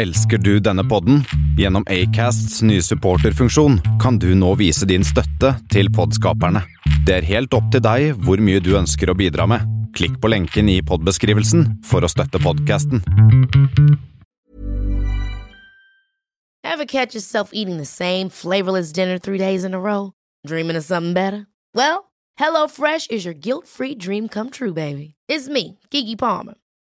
Elsker du denne podden? Gjennom Acasts nye supporterfunksjon kan du nå vise din støtte til podskaperne. Det er helt opp til deg hvor mye du ønsker å bidra med. Klikk på lenken i podbeskrivelsen for å støtte podkasten. Ever catch yourself eating the same flavorless dinner three days in a row? Dreaming of something better? Well, HelloFresh is your guilt-free dream come true, baby. It's me, Kiki Palmer.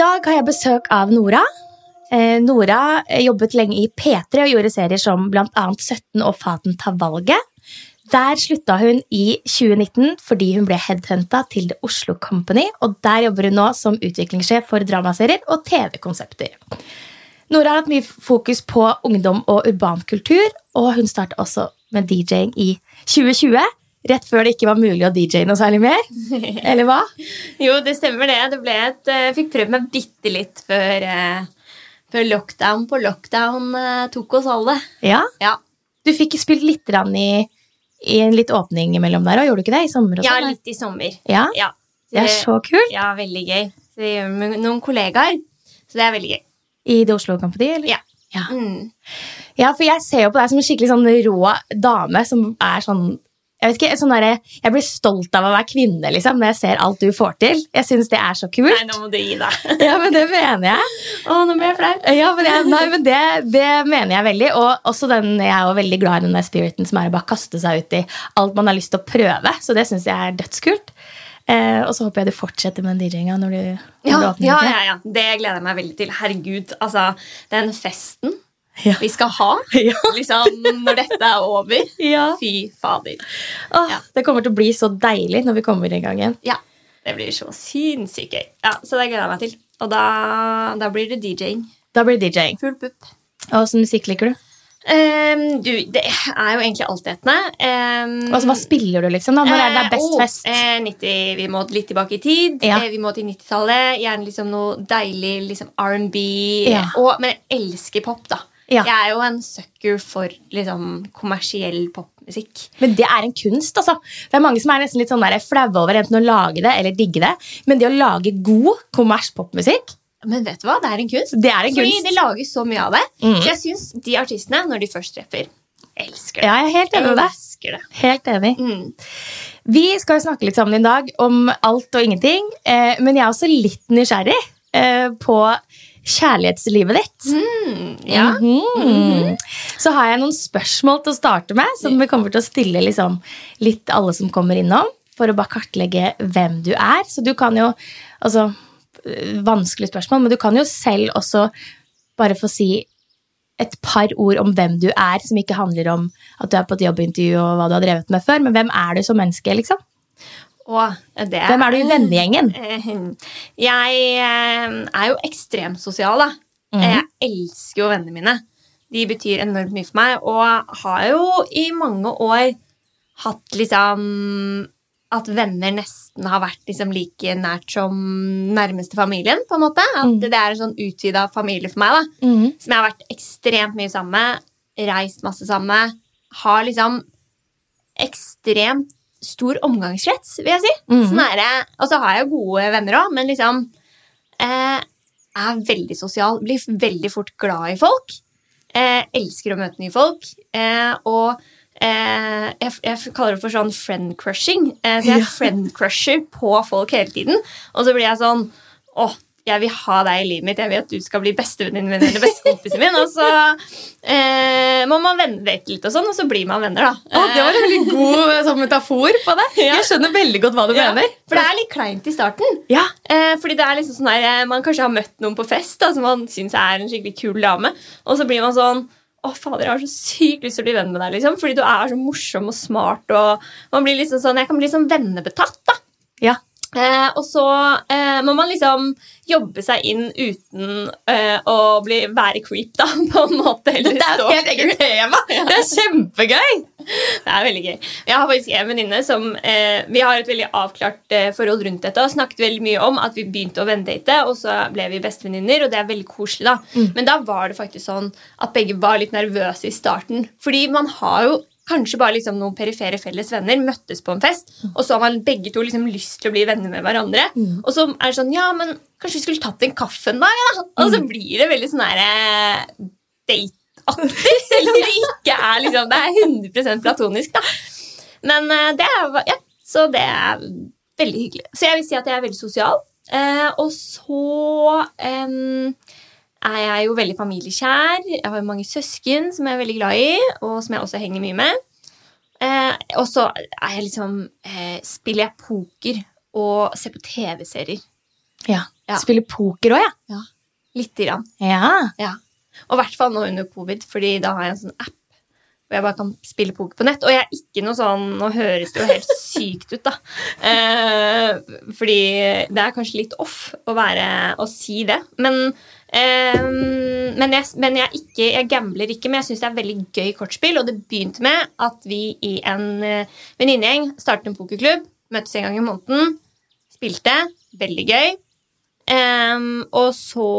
Dag har jeg besøk av Nora. Eh, Nora jobbet lenge i P3 og gjorde serier som annet 17 og Faten tar valget. Der slutta hun i 2019 fordi hun ble headhunta til The Oslo Company, og der jobber hun nå som utviklingssjef for dramaserier og TV-konsepter. Nora har hatt mye fokus på ungdom og urbankultur, og hun starta også med DJ-ing i 2020. Rett før det ikke var mulig å DJ noe særlig mer. Eller hva? Jo, det stemmer det. Det et, Jeg fikk prøvd meg bitte litt før, eh, før lockdown på lockdown eh, tok oss alle. Ja, Ja, Du fikk spilt litt i, i en litt åpning imellom der òg, gjorde du ikke det? I sommer og ja sånn? litt i sommer. Ja, Ja, Det er så kult. Ja, veldig gøy. Så jeg gjør med noen kollegaer. Så det er veldig gøy. I det Oslo Company? Eller? Ja. Ja. Mm. Ja, for jeg ser jo på deg som en skikkelig sånn rå dame som er sånn jeg ikke, sånn der, jeg blir stolt av å være kvinne liksom, når jeg ser alt du får til. Jeg syns det er så kult. Nei, nå må du gi deg. Ja, men det mener jeg. Å, nå ble jeg flau. Ja, men, jeg, nei, men det, det mener jeg veldig. Og også den, jeg er jo veldig glad i den der spiriten som er å bare kaste seg ut i alt man har lyst til å prøve. Så det syns jeg er dødskult. Eh, og så håper jeg du fortsetter med DJ-inga når du, når Ja, du åpner. ja, ja, ja. Det gleder jeg meg veldig til. Herregud, altså, den festen Ja. vi skal ha liksom, når dette er over. Ja. Fy fader. Åh. Det kommer til å bli så deilig når vi kommer i gang igjen. Ja, det blir så sinnssykt gøy. Ja, så det gleder jeg meg til. Og da, da blir det DJ-ing. Da blir det DJ-ing. Full pupp. Og Åssen musikk liker du? Um, du, det er jo egentlig altetende. Um, Altså, hva spiller du, liksom? da? Når er det er best fest? Eh, 90, vi må litt tilbake i tid. Ja. Eh, vi må til 90-tallet. Gjerne liksom noe deilig liksom R&B. Ja. Men jeg elsker pop, da. Ja. Jeg er jo en sucker for liksom kommersiell popmusikk. Men det er en kunst, altså. Det er mange som er nesten litt sånn flaue over enten å lage det eller digge det. Men det å lage god kommers popmusikk, Men vet du hva? Det er en kunst. det er en Fordi kunst. det lages så mye av det. Mm. Så jeg syns de artistene, når de først treffer, elsker det. Ja, jeg er helt enig med deg. det. Helt enig. Mm. Vi skal jo snakke litt sammen i dag om alt og ingenting, eh, men jeg er også litt nysgjerrig eh, på kjærlighetslivet ditt. Mm, ja. Mhm. Så har jeg noen spørsmål til å starte med, som vi kommer til å stille liksom, litt alle som kommer innom, for å bare kartlegge hvem du er. Så du kan jo altså, øh, Vanskelig spørsmål, men du kan jo selv også bare få si et par ord om hvem du er, som ikke handler om at du er på et jobbintervju og hva du har drevet med før, men hvem er du som menneske, liksom? Og det Hvem er du i vennegjengen? Eh, Jeg eh, er jo ekstremt sosial, da. Mhm. Jeg elsker jo vennene mine. De betyr enormt mye for meg, og har jo i mange år hatt liksom At venner nesten har vært liksom like nært som nærmeste familien. på en måte. At mm. det er en sånn utvida familie for meg. da. Mhm. Som jeg har vært ekstremt mye sammen med. Reist masse sammen med. Har liksom ekstremt stor omgangskrets, vil jeg si. Mm. Sånn er det. Og så har jeg gode venner òg, men liksom eh, Er veldig sosial. Blir veldig fort glad i folk. Eh, elsker å møte nye folk. Eh, og eh, jeg, jeg kaller det for sånn friend crushing. Eh, så jeg Ja. friend crusher på folk hele tiden. Og så blir jeg sånn Åh, jeg vil ha deg i livet mitt, jeg vil at du skal bli bestevenninnen min eller bestekompisen min. Og så eh, må man vente litt, og sånn, og så blir man venner, da. Å, det var en veldig god sånn, metafor på det. Ja. Jeg skjønner veldig godt hva du Ja, mener. For det er litt kleint i starten. Ja, Eh, fordi det er liksom sånn der, eh, Man kanskje har møtt noen på fest da, som man syns er en skikkelig kul dame, og så blir man sånn å fader, jeg har så sykt lyst til å bli venn med deg, liksom, fordi du er så morsom og smart. og man blir liksom sånn, Jeg kan bli sånn vennebetatt. da. ja. Eh, og så eh, må man liksom jobbe seg inn uten eh, å bli, være creep, da, på en måte. Eller Det er jo et helt eget tema. Det er kjempegøy. Det er veldig gøy. Jeg har faktisk en venninne som eh, Vi har et veldig avklart eh, forhold rundt dette og snakket veldig mye om at vi begynte å vennedate, og så ble vi bestevenninner, og det er veldig koselig. da. Men da var det faktisk sånn at begge var litt nervøse i starten. Fordi man har jo kanskje bare liksom noen perifere felles venner, møttes på en fest, og så har man begge to liksom lyst til å bli venner med hverandre. Og så er det sånn Ja, men kanskje vi skulle tatt en kaffe en dag? Ja? Og så blir det veldig sånn herre date-aktig, selv om det ikke er liksom Det er 100% platonisk, da. Men eh, det er Ja, så det er veldig hyggelig. Så jeg vil si at jeg er veldig sosial. Eh, og så em, er jeg jo veldig familiekjær. Jeg har jo mange søsken som jeg er veldig glad i, og som jeg også henger mye med. Eh, og så er jeg liksom eh, Spiller jeg poker og ser på TV-serier. Ja. Ja. Spiller poker òg, ja. Lite grann. ja. Ja. Og i hvert fall nå under covid, fordi da har jeg en sånn app hvor jeg bare kan spille poker på nett. Og jeg er ikke noe sånn Nå høres det jo helt sykt ut, da. Eh, fordi det er kanskje litt off å, være, å si det. Men, eh, men, jeg, men jeg, ikke, jeg gambler ikke, men jeg syns det er veldig gøy kortspill. Og det begynte med at vi i en uh, venninnegjeng startet en pokerklubb. Møttes en gang i måneden. Spilte. Veldig gøy. Eh, og så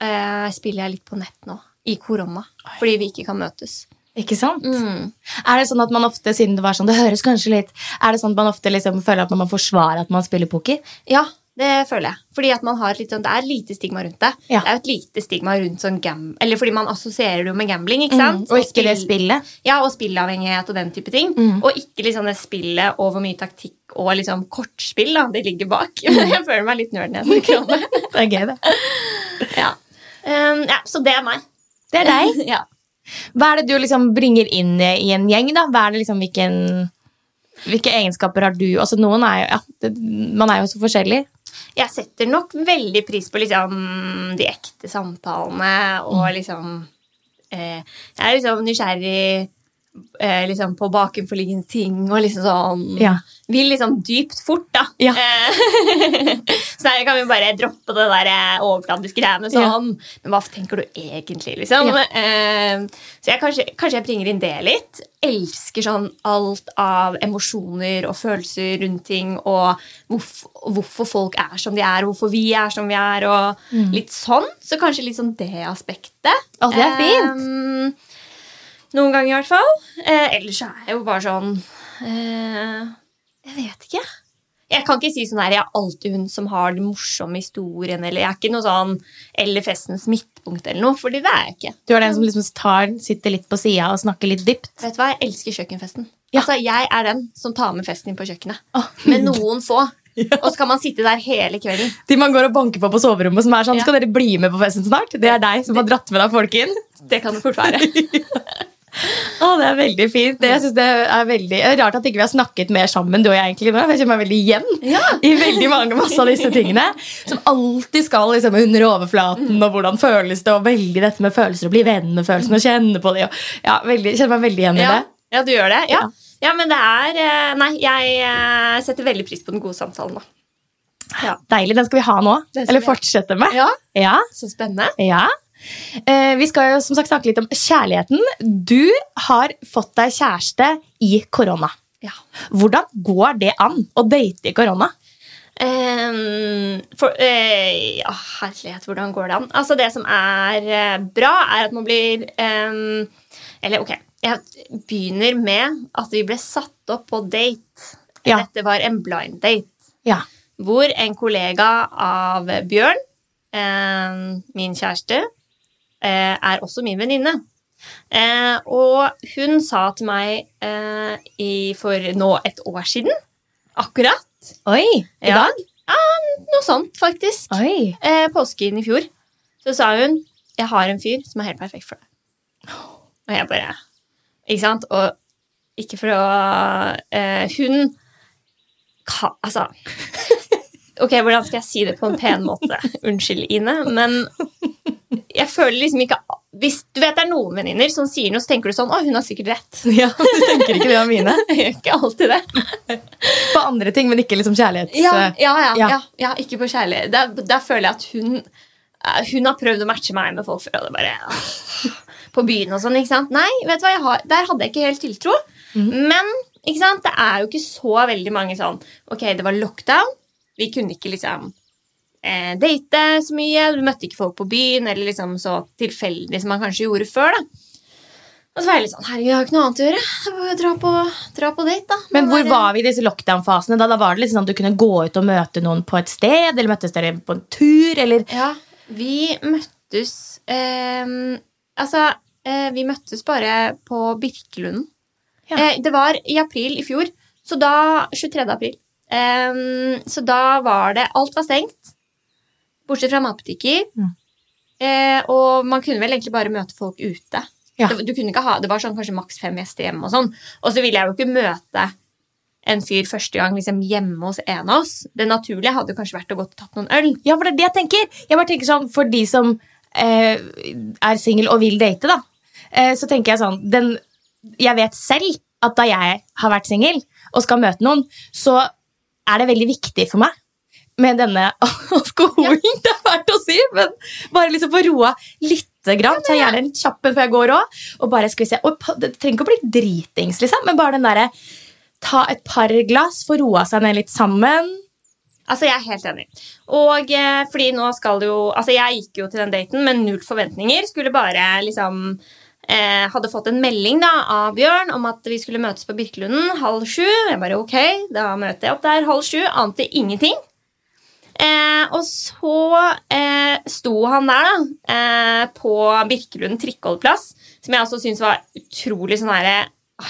eh, spiller jeg litt på nett nå, i korona, fordi vi ikke kan møtes. Ikke sant? Mm. Er det sånn at man ofte, siden det var sånn, det høres kanskje litt Er det sånn at man ofte liksom føler at man må forsvare at man spiller poker? Ja, det føler jeg. Fordi at man har litt sånn, Det er lite stigma rundt det. Ja. Det er jo et lite stigma rundt sånn gam... Eller fordi man assosierer det jo med gambling. ikke sant? Mm, og ikke det spill- spillet? Ja, og spillavhengighet og den type ting. Mm. Og ikke liksom det spillet og hvor mye taktikk og liksom kortspill da, det ligger bak. Mm. jeg føler meg litt nerd når jeg snakker om det. Det er gøy, det. ja. Um, ja, så det er meg. Det er deg. ja. Hva er det du liksom bringer inn i en gjeng, da? Hva er det liksom, hvilken, hvilke egenskaper har du? Altså, noen er jo, ja, det, man er jo så forskjellig. jeg setter nok veldig pris på liksom de ekte samtalene og liksom eh, Jeg er liksom nysgjerrig eh, liksom på bakenforliggende ting og liksom sånn Ja. Vil liksom dypt fort, da. Ja. Eh, så der kan vi bare droppe det der eh, overfladiske greiene sånn. Men hva tenker du egentlig, liksom? Ja. Eh, så jeg kanskje, kanskje jeg bringer inn det litt. Elsker sånn alt av emosjoner og følelser rundt ting, og hvorf- hvorfor folk er som de er, hvorfor vi er som vi er, og litt sånn. Så kanskje litt sånn det aspektet. Å, det er fint. Eh, noen ganger i hvert fall. Eh, ellers er jeg jo bare sånn eh, Jeg vet ikke. Jeg kan ikke si sånn her, jeg er alltid hun som har den morsomme historien, eller jeg er ikke noe sånn eller festens midtpunkt eller noe, fordi det er jeg ikke. Du er den som liksom tar, sitter litt på sida og snakker litt dypt. Vet du hva, jeg elsker kjøkkenfesten. Ja. Altså, Jeg er den som tar med festen inn på kjøkkenet. Oh. Med noen få. Og så kan man sitte der hele kvelden. De man går og banker på på soverommet, som er sånn Ja. Skal dere bli med på festen snart? Det er deg som har dratt med deg folk inn. Det kan det fort være. Å, det er veldig fint. Det, jeg synes det er veldig det er Rart at ikke vi har snakket mer sammen, du og jeg, egentlig nå. Jeg kjenner meg veldig igjen i veldig mange masse av disse tingene. Som alltid skal liksom under overflaten, og hvordan føles det, og veldig dette med følelser, og bli venn med følelsene, og kjenne på det. Jeg ja, veldig, kjenner meg veldig igjen i Ja, det. ja du gjør det? Ja. Ja. ja, men det er eh, Nei, jeg eh, setter veldig pris på den gode samtalen, da. Ja. Deilig. Den skal vi ha nå. Eller fortsette med. Ja, Ja. Så spennende. Ja. Eh, vi skal jo som sagt snakke litt om kjærligheten. Du har fått deg kjæreste i korona. Ja. Hvordan går det an å date i korona? Um, for, uh, ja, herlighet, hvordan går det an? Altså, det som er uh, bra, er at man blir um, Eller ok, jeg begynner med at vi ble satt opp på date. Ja. Dette var en blind date. Ja. Hvor en kollega av Bjørn, um, min kjæreste, er også min venninne. Eh, og hun sa til meg eh, i, for nå et år siden, akkurat Oi, i Ja. dag? Noe sånt, faktisk. Oi. Eh, påsken i fjor så sa hun jeg har en fyr som er helt perfekt for deg. Og jeg bare Ikke sant? Og ikke for å eh, Hun ka, Altså Ok, hvordan skal jeg si det på en pen måte? Unnskyld, Ine, men jeg føler liksom ikke Hvis du vet det er noen venninner som sier noe, så tenker du sånn Å, hun har sikkert rett. Ja, Du tenker ikke det om mine? Jeg gjør ikke alltid det. På andre ting, men ikke liksom kjærlighets... Ja, ja, ja, Ja. ja. ja ikke på kjærlighet. Der, der føler jeg at hun eh, Hun har prøvd å matche meg med folk før, og det bare ah, På byen og sånn, ikke sant? Nei, vet du hva, jeg har, der hadde jeg ikke helt tiltro. Men ikke sant? det er jo ikke så veldig mange sånn Ok, det var lockdown. Vi kunne ikke liksom eh, date så mye. Du møtte ikke folk på byen, eller liksom så tilfeldig som man kanskje gjorde før. da. Og så var jeg litt sånn Herregud, jeg har ikke noe annet å gjøre. Jeg får dra på, dra på date, da. Men hvor bare- var vi i disse lockdown-fasene? Da, da var det liksom sånn at du kunne gå ut og møte noen på et sted, eller møttes dere på en tur, eller Ja, vi møttes eh, Altså, eh, vi møttes bare på Birkelunden. Ja. Eh, det var i april i fjor, så da 23. april. Ehm, så da var det Alt var stengt, bortsett fra matbutikker. Mm. Eh, og man kunne vel egentlig bare møte folk ute. Ja. Det, du kunne ikke ha, det var sånn kanskje maks fem gjester hjemme. Og sånn. Og så ville jeg jo ikke møte en fyr første gang liksom hjemme hos en av oss. Det naturlige hadde kanskje vært å gå og tatt noen øl. Ja, for det er det jeg tenker. Jeg bare tenker sånn, For de som eh, er single og vil date, da, eh, så tenker jeg sånn den, Jeg vet selv at da jeg har vært singel og skal møte noen, så er det veldig viktig for meg med denne alkoholen. Det er fælt å si, men bare liksom få roa lite grann. Så gjerne en kjapp en før jeg går òg. Og bare skal vi se og Det trenger ikke å bli dritings, liksom, men bare den derre Ta et par glass, få roa seg ned litt sammen. Altså, Jeg er helt enig. Og eh, fordi nå skal jo Altså, jeg gikk jo til den daten med null forventninger. Skulle bare liksom eh, Hadde fått en melding da av Bjørn om at vi skulle møtes på Birkelunden halv sju. Jeg bare ok, da møter jeg opp der halv sju. Ante ingenting. Eh, og så eh, sto han der, da, eh, på Birkelund trikkeholdeplass, som jeg også syntes var utrolig sånn herre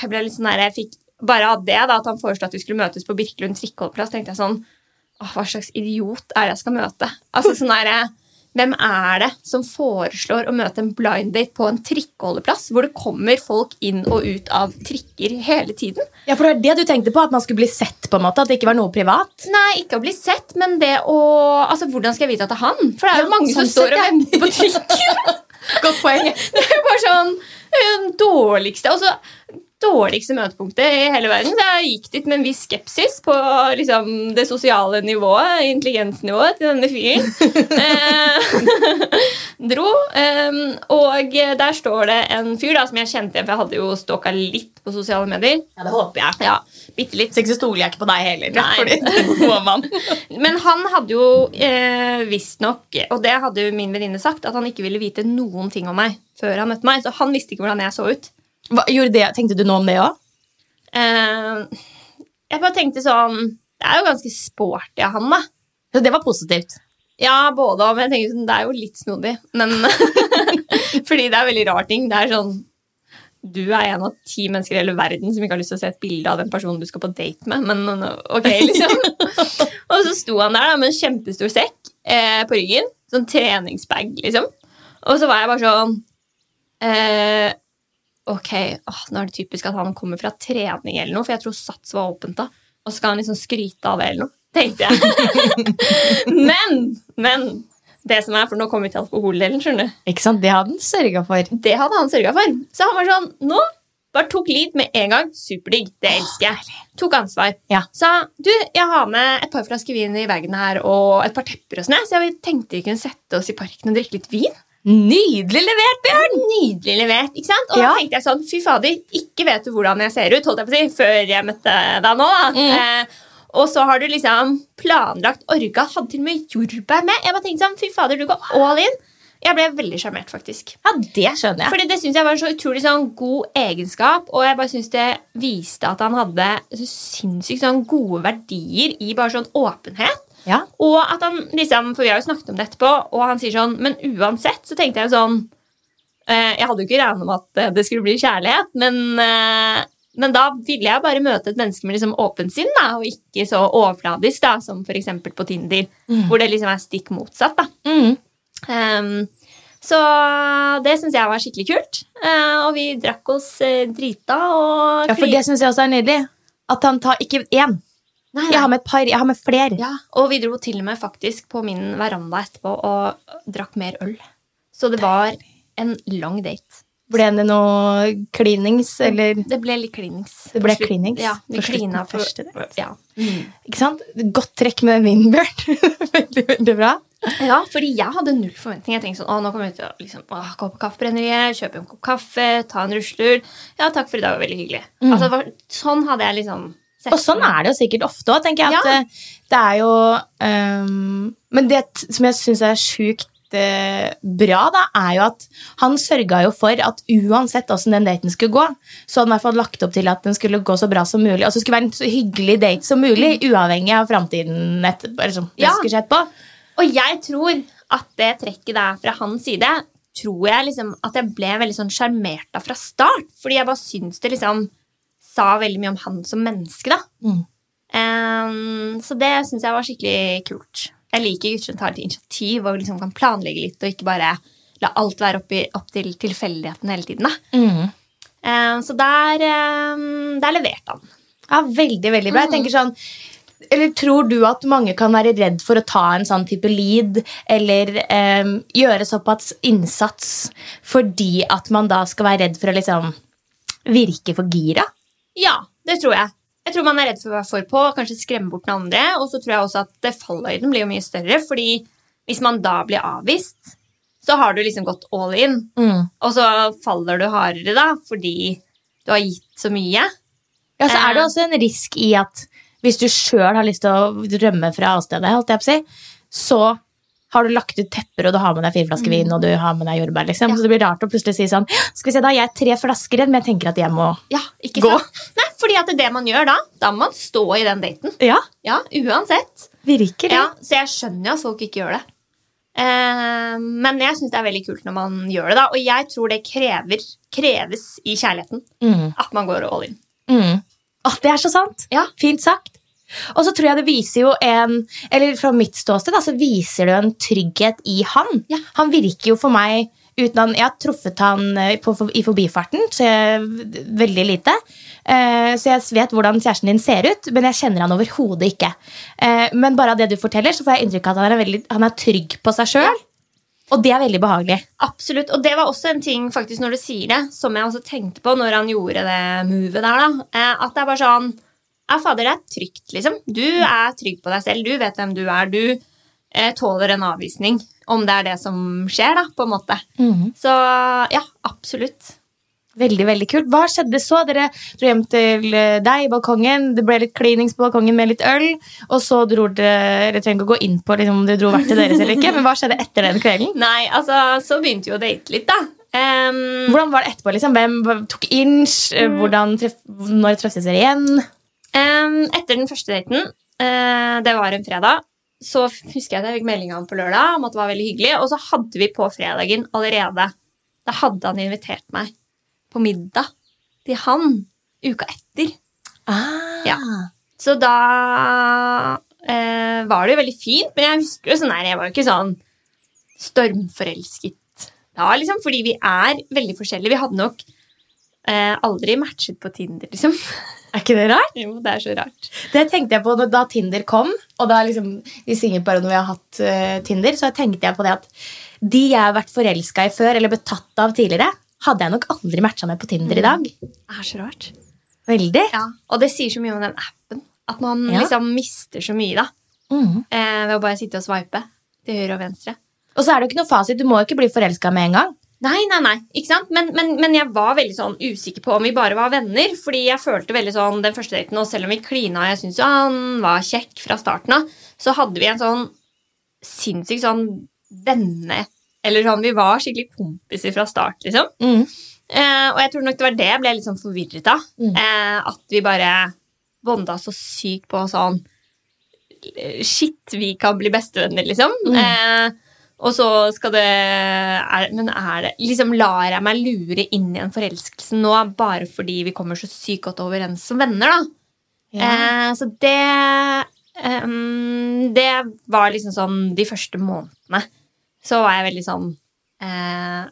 Jeg ble litt sånn herre bare av det, da, at han foreslo at vi skulle møtes på Birkelund trikkeholdeplass, tenkte jeg sånn Åh, hva slags idiot er det jeg skal møte? Altså sånn der, Hvem er det som foreslår å møte en blind date på en trikkeholdeplass, hvor det kommer folk inn og ut av trikker hele tiden? Ja, for det er det du tenkte på, at man skulle bli sett på en måte, at det ikke var noe privat. Nei, ikke å bli sett, men det å Altså, Hvordan skal jeg vite at det er han? For det er jo Ja, mange som sånn står og venter på trikken. Godt poeng. Det er jo bare sånn den dårligste altså, dårligste møtepunktet i hele verden. Så jeg gikk dit med en viss skepsis på liksom, det sosiale nivået, intelligensnivået til denne fyren. Eh, dro. eh, og der står det en fyr da, som jeg kjente igjen, for jeg hadde jo stalka litt på sosiale medier. Ja, det håper jeg. Ja, bitte litt. Så ikke så stoler jeg ikke på deg heller. Nei. Men han hadde jo eh, visstnok, og det hadde jo min venninne sagt, at han ikke ville vite noen ting om meg før han møtte meg. Så han visste ikke hvordan jeg så ut. Hva, gjorde det, tenkte du noe om det òg? Eh, jeg bare tenkte sånn Det er jo ganske sporty av han, da. Så det var positivt. Ja, både og, men jeg tenker sånn, det er jo litt snodig. Men Fordi det er veldig rar ting. Det er sånn Du er en av ti mennesker i hele verden som ikke har lyst til å se et bilde av den personen du skal på date med. Men ok, liksom. og så sto han der da, med en kjempestor sekk eh, på ryggen. Sånn treningsbag, liksom. Og så var jeg bare sånn eh, Ok, åh, nå er det typisk at han kommer fra trening eller noe, for jeg tror Sats var åpent da. Og så skal han liksom skryte av det eller noe, tenkte jeg. men, men det som er, for nå kommer vi til alkoholdelen, skjønner du. Ikke sant? Det hadde han sørga for. Det hadde han sørga for. Så han var sånn Nå bare tok lead med en gang. Superdigg. Det elsker jeg. Tok ansvar. Ja. Sa du, jeg har med et par flasker vin i bagen her og et par tepper og sånn, så jeg tenkte vi kunne sette oss i parken og drikke litt vin. Nydelig levert, Bjørn! Nydelig levert. ikke sant? Og Ja. da tenkte jeg sånn, fy fader, ikke vet du hvordan jeg ser ut, holdt jeg på å si, før jeg møtte deg nå. da. Mm. Eh, og så har du liksom planlagt orga, hadde til og med jordbær med. Jeg bare tenkte sånn, fy fader, du går all in. Jeg ble veldig sjarmert, faktisk. Ja, det skjønner jeg. Fordi Det synes jeg var en så utrolig sånn god egenskap, og jeg bare synes det viste at han hadde så sinnssykt sånn gode verdier i bare sånn åpenhet. Ja. Og at han liksom, For vi har jo snakket om det etterpå, og han sier sånn Men uansett så tenkte jeg jo sånn eh, Jeg hadde jo ikke regnet med at eh, det skulle bli kjærlighet, men eh, men da ville jeg bare møte et menneske med liksom åpent sinn, da, og ikke så overfladisk da, som f.eks. på Tinder, hvor det liksom er stikk motsatt. da. Mm. Um, så det syns jeg var skikkelig kult. Uh, og vi drakk oss drita og Ja, for det syns jeg også er nydelig. At han tar ikke én. Nei, Jeg har med et par, jeg har med flere. Ja, og vi dro til og med faktisk på min veranda etterpå og drakk mer øl. Så det var en lang date. Ble det noe klinings, eller Det ble litt klinings. Det ble klinings Ja, vi klina på første date. ja. Ikke sant? Godt trekk med den Windbird. veldig, veldig bra. ja, fordi jeg hadde null forventning. Jeg tenkte sånn, å, nå kommer vi til å liksom, å, gå på kaffebrenneriet, kjøpe en kopp kaffe, ta en rusletur. Ja, takk for i dag, var veldig hyggelig. Altså, sånn hadde jeg liksom Og sånn er det jo sikkert ofte òg, tenker jeg. At Ja. eh, det er jo um, Men det som jeg syns er sjukt eh, bra, da, er jo at han sørga jo for at uansett åssen den daten skulle gå, så hadde han i hvert fall lagt opp til at den skulle gå så bra som mulig. Altså det skulle være en så hyggelig date som mulig, uavhengig av framtiden. etterpå, eller det Ja. skulle. Og jeg tror at det trekket der fra hans side tror jeg liksom at jeg ble veldig sånn sjarmert av fra start. Fordi jeg bare syns det liksom sa veldig mye om han som menneske, da. Mm. Um, så det syns jeg var skikkelig kult. Jeg liker gutter som tar et initiativ og liksom kan planlegge litt, og ikke bare la alt være opp, i, opp til tilfeldighetene hele tiden. Da. Mm. Um, så der, um, der leverte han. Ja, veldig, veldig bra. Jeg tenker sånn eller Tror du at mange kan være redd for å ta en sånn type lead eller em, gjøre såpass innsats fordi at man da skal være redd for å liksom virke for gira? Ja, det tror jeg. Jeg tror man er redd for å være for på, kanskje skremme bort den andre. Og så tror jeg også at falløyden blir jo mye større, fordi hvis man da blir avvist, så har du liksom gått all in. Mm. Og så faller du hardere da, fordi du har gitt så mye. Ja, så er det Eh. også en risk i at hvis du sjøl har lyst til å rømme fra avstedet, holdt jeg på å si, så har du lagt ut tepper, og du har med deg fire flasker vin, og du har med deg jordbær. Liksom. Ja. Så det blir rart å plutselig si sånn Skal vi se, da har jeg tre flasker igjen, men jeg tenker at jeg må Ja, Gå. sant? Nei, fordi at det er det man gjør da. Da må man stå i den daten. Ja, Ja, uansett. Virker det. Ja, så jeg skjønner jo at folk ikke gjør det. Eh, men jeg syns det er veldig kult når man gjør det. da Og jeg tror det krever, kreves i kjærligheten Mm. at man går all in. Mm. Åh, det er så sant. Ja. Fint sagt. Og så tror jeg det viser jo en Eller fra mitt ståsted da, så viser det jo en trygghet i han. Ja. Han virker jo for meg uten han, Jeg har truffet han eh, på, i forbifarten, så jeg, veldig lite. Eh, så jeg vet hvordan kjæresten din ser ut, men jeg kjenner han overhodet ikke. Eh, men bare av det du forteller, så får jeg inntrykk av at han er, veldig, han er trygg på seg sjøl. Og det er veldig behagelig. Absolutt. Og det var også en ting faktisk når du sier det, som jeg også tenkte på når han gjorde det movet der. da, eh, At det er bare sånn Ja, fader, det er trygt, liksom. Du er trygg på deg selv. Du vet hvem du er. Du eh, tåler en avvisning, om det er det som skjer, da, på en måte. Så ja, absolutt. Veldig, veldig kult. Hva skjedde så? Dere dro hjem til eh, deg i balkongen. Det ble litt klinings på balkongen med litt øl. Og så dro dere Dere trenger ikke å gå inn på liksom, om dere dro hvert til deres eller ikke, men hva skjedde etter den kvelden? Nei, altså, så begynte vi å date litt, da. Um, Hvordan var det etterpå? liksom? Hvem tok inch? Mm. Hvordan når treffes dere igjen? Etter den første daten, eh, det var en fredag, så husker jeg at jeg fikk melding av ham på lørdag om at det var veldig hyggelig. Og så hadde vi på fredagen allerede Da hadde han invitert meg på middag til han uka etter. Ah. Ja. Så da eh, var det jo veldig fint, men jeg husker jo sånn her, jeg var jo ikke sånn stormforelsket da, liksom, fordi vi er veldig forskjellige. Vi hadde nok eh, aldri matchet på Tinder, liksom. Er ikke det rart? Jo, det er så rart. Det tenkte jeg på da Tinder kom, og da liksom bare når vi har hatt uh, Tinder, så tenkte jeg på det at de jeg har vært forelska i før, eller betatt av tidligere, hadde jeg nok aldri matcha med på Tinder i dag. Det er så rart. Veldig. Ja, Og det sier så mye om den appen. At man Ja. liksom mister så mye da, Mm. eh, ved å bare sitte og swipe til høyre og venstre. Og så er det jo ikke noe fasit. Du må jo ikke bli forelska med en gang. Nei, nei, nei, ikke sant? Men, men, men jeg var veldig sånn usikker på om vi bare var venner. Fordi jeg følte veldig sånn den første daten, og selv om vi klina, og jeg syntes jo han var kjekk fra starten av, så hadde vi en sånn sinnssykt sånn venne... Eller sånn, vi var skikkelig kompiser fra start, liksom. Mm. Eh, og jeg tror nok det var det jeg ble litt sånn forvirret av. Mm. Eh, at vi bare bonda så sykt på sånn Shit, vi kan bli bestevenner, liksom. Mm. Eh, Og så skal det er, Men er det Liksom lar jeg meg lure inn i en forelskelse nå bare fordi vi kommer så sykt godt overens som venner, da? Eh, så det eh, Det var liksom sånn de første månedene. Så var jeg veldig sånn eh,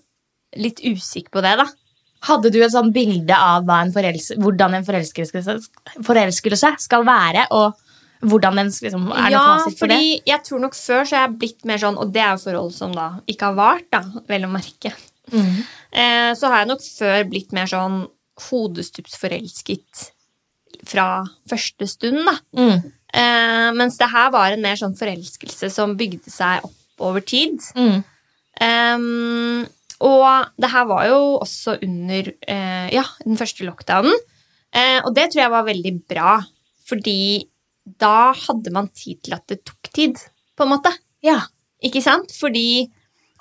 Litt usikker på det, da. Hadde du et sånn bilde av en hvordan en forelskelse, forelskelse skal være, og hvordan den liksom, er det ja, fasit for fordi det? jeg tror nok før så er jeg blitt mer sånn, og det er jo forhold som da ikke har vart, da, vel å merke. Mm. Eh, så har jeg nok før blitt mer sånn hodestupsforelsket fra første stund, da. Mm. Eh, mens det her var en mer sånn forelskelse som bygde seg opp over tid. Mm. Um, og det her var jo også under eh, ja, den første lockdownen. Eh, og det tror jeg var veldig bra, fordi da hadde man tid til at det tok tid, på en måte. Ja. Ikke sant? Fordi